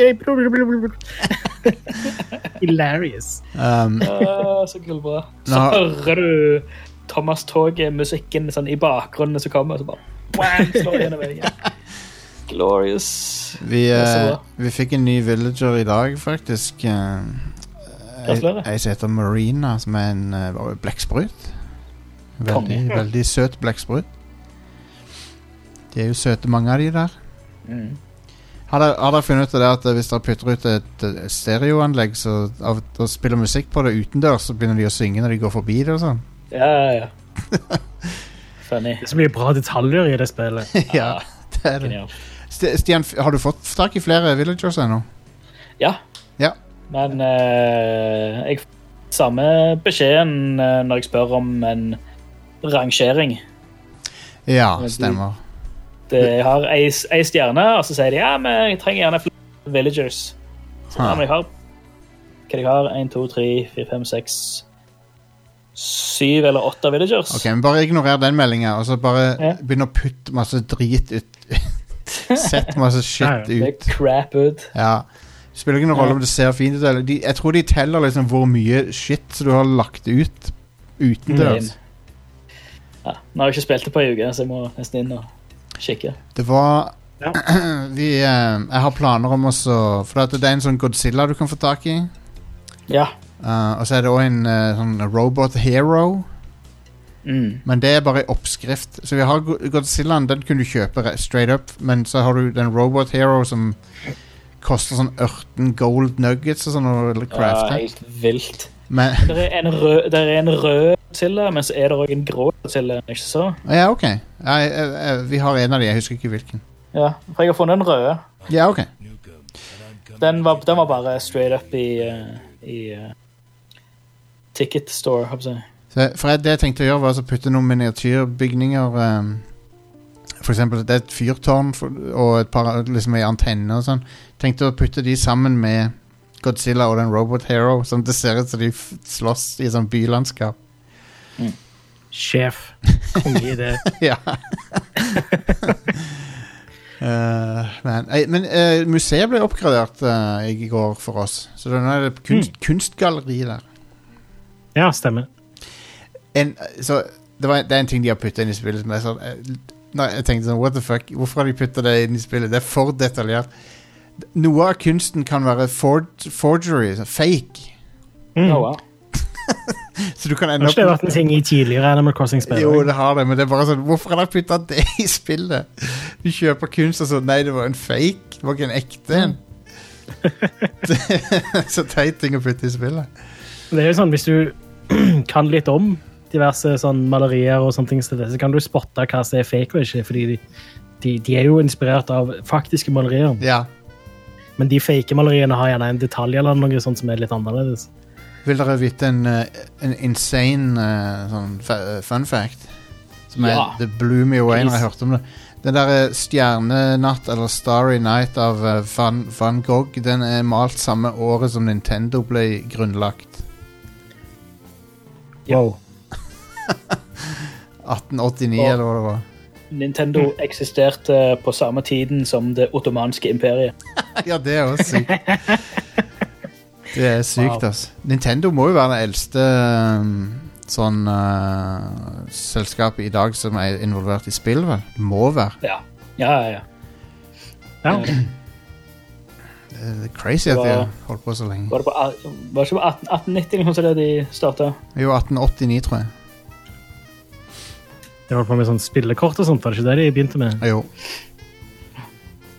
Hilarious.
um,
oh, så kult bra. Så hører du Thomas Toget, musikken sånn i bakgrunnen som kommer, og så bare bam, slår gjennom veggen. Glorious.
vi, eh, vi fikk en ny villager i dag, faktisk.
Gratulerer.
Ei som heter Marina, som er en uh, blekksprut. Veldig, veldig søt blekksprut. De er jo søte, mange av de der.
Mm.
Har dere, har dere funnet ut av det at hvis dere putter ut et et stereoanlegg så av, og spiller musikk på det utendørs, så begynner de å synge når de går forbi det og sånn?
Ja, ja, ja. Funny.
Det er så mye bra detaljer i det spillet.
ja, det er det.
Genialt.
St- Stian, har du fått tak i flere villagers ennå?
Ja.
Ja.
Men uh, jeg får samme beskjeden eh, når jeg spør om en rangering.
Ja, stemmer.
de-. Jeg har ei, ei stjerne, og så sier de ja, men jeg trenger gjerne flere villagers. Så ja, men jeg har Hva jeg har 1, 2, 3, 4, 5, 6 Syv eller åtte villagers.
Ok, men Bare ignorer den meldinga, og så bare
Ja.
begynn å putte masse drit ut. Sett masse shit
Det er crap ut.
Ja. Det spiller ikke noen rolle om det ser fint ut. Eller de, jeg tror de teller liksom hvor mye shit du har lagt ut utendørs.
Ja, nå har jeg ikke spilt det på ei uke, så jeg må nesten inn og kikke.
Det var
Ja.
vi, eh, Jeg har planer om også For det er en sånn Godzilla du kan få tak i.
Ja.
Uh, og så er det òg en uh, sånn Robot Hero.
Mm.
Men det er bare oppskrift. Så vi har Godzillaen, den kunne du kjøpe straight up. Men så har du den Robot Hero som koster sånn 18 gold nuggets og sånn å
ja, helt vilt.
Men
Det er en rød, det er en rød Godzilla, men så er det òg en grå Godzilla. Ikke så?
Ja, OK. Ja, jeg, jeg, jeg, vi har en av de, jeg husker ikke hvilken.
Ja, for jeg har funnet den røde.
Ja, OK.
Den var, den var bare straight up i, eh, i uh, Ticket Store, håper jeg.
Så, for jeg, det jeg tenkte å gjøre, var å putte noen miniatyrbygninger um, For eksempel det er et fyrtårn for, og et par liksom ei antenne og sånn. Tenkte å putte de sammen med Godzilla og den Robot Hero, sånn det ser ut som de slåss i sånn bylandskap.
Sjef. Konge i det.
ja. Uh, men eh, men uh, museet ble oppgradert uh, i går for oss, så nå er det kunst, kunstgalleri der.
Ja, stemmer.
En, så det, var, det er en ting de har puttet inn i spillet som er sånn eh, Nei, jeg tenkte sånn, what the fuck Hvorfor har de puttet det inn i spillet? Det er for detaljert Noe av kunsten kan være for, forgery sånn Fake
Mm.
Oh, wow.
Så du kan
Har ikke det vært en ting i tidligere Animal Crossing-spill?
Jo, det har det, men det er bare sånn Hvorfor har de puttet det i spillet? Du kjøper kunst og så Nei, det var en fake Det var ikke en ekte en Det er Så teit ting å putte i spillet
Det er jo sånn, Hvis du kan litt om diverse sånn malerier, og sånne ting, så kan du spotte hva som er fake og ikke. fordi de, de, de er jo inspirert av faktiske malerier.
Ja
Men de fake maleriene har gjerne en detalj eller noe sånt som er litt annerledes.
Vil dere vite en, eh, en insane eh, sånn fun fact? Som er,
Ja.
The blew me away når jeg hørte om det. Den der eh, Stjernenatt, eller Starry Night av Van, Van Gogh, den er malt samme året som Nintendo ble grunnlagt.
Wow.
1889,
Og-
eller hva det var.
Nintendo eksisterte på samme tiden som det ottomanske imperiet.
ja, det er også sykt. Det er sykt, altså. Nintendo må jo være det eldste um, sånn uh, selskapet i dag som er involvert i spill, vel? Må være.
Ja, ja, ja. ja.
Ja.
Det er crazy at de har holdt på så lenge.
Var det, på, var det ikke på 1890 eller noe sånt de starta?
Jo, 1889, tror jeg.
De holdt på med sånn spillekort og sånt, var det ikke det de begynte med?
Jo.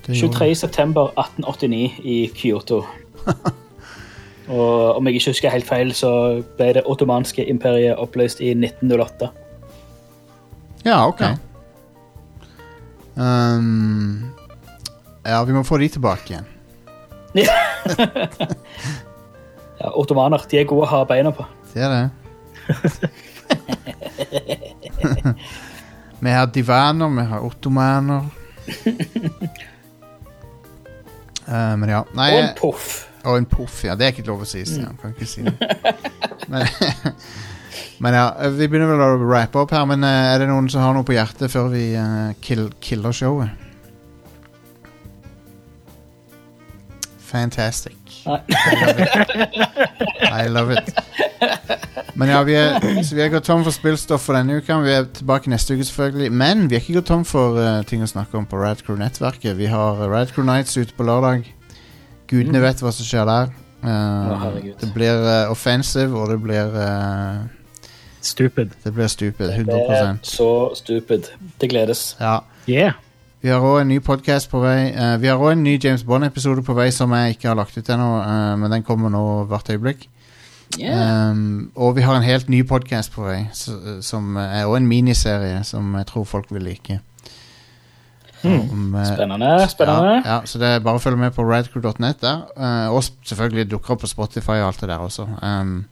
Det gjorde
23. september 1889 i Kyoto. Og om jeg ikke husker helt feil, så ble det ottomanske imperiet oppløst i 1908.
Ja, ok.
Ja.
Um, ja, vi må få de tilbake igjen.
Ja, Ottomaner de er gode å ha beina på.
Det er det. vi har divaner, vi har ottomaner. Eh, men ja. Nei,
Og en poff.
og en poff, ja. Det er ikke lov å si. Stian. Kan ikke si det. Men, men ja, vi begynner vel å rappe opp her. Men eh, er det noen som har noe på hjertet før vi eh, kill, killer showet? Fantastic.
Nei.
I love it. Men ja, vi er, så vi er gått tom for spillstoff for denne uka. Vi er tilbake neste uke, selvfølgelig. Men vi er ikke gått tom for uh, ting å snakke om på Radcrew-nettverket. Vi har Radcrew Nights ute på lørdag. Gudene vet hva som skjer der.
Uh, oh,
det blir uh, offensive, og det blir eh,
Stupid.
Det blir stupid.
Det er
100%
så stupid. Det gledes.
Ja.
Yeah.
Vi har òg en ny podkast på vei. Eh, vi har òg en ny James Bond-episode på vei som jeg ikke har lagt ut ennå, eh, men den kommer nå hvert øyeblikk.
Yeah.
Um, og vi har en helt ny podkast på vei, så, som er òg en miniserie som jeg tror folk vil like. Om, eh,
Spennende. spennende.
Ja, ja, så det er bare å følge med på radcrew.net der. Uh, og selvfølgelig dukker opp på Spotify og alt det der også. Um,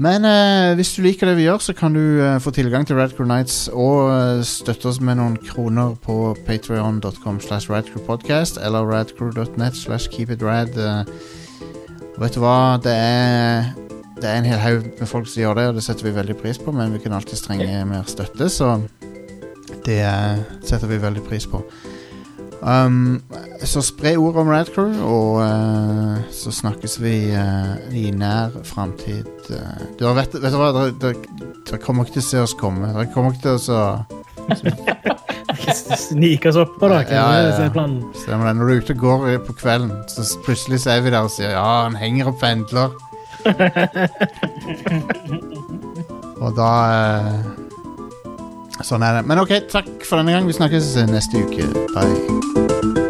Men uh, hvis du liker det vi gjør, så kan du få tilgang til Radcrew Nights og støtte oss med noen kroner på patreon.com slash radcrewpodcast eller radcrew.net slash keepitrad. Uh, vet du hva, det er det er en hel haug med folk som gjør det, og det setter vi veldig pris på, men vi kan alltid trenge mer støtte, så det eh, setter vi veldig pris på. Um, så spre ordet om Radcrew, og uh, så snakkes vi uh, i nær framtid. Uh, vet, vet du hva, dere, dere, dere kommer ikke til å se oss komme. Dere kommer ikke til å så
Snike oss opp på dere.
Ja, ja, ja.
Er.
Stemmer det. Når du er ute og går på kvelden, så plutselig så er vi der og sier ja, han henger og pendler. og da eh, Sånn er det. Men OK, takk for denne gang. Vi snakkes neste uke. Bye.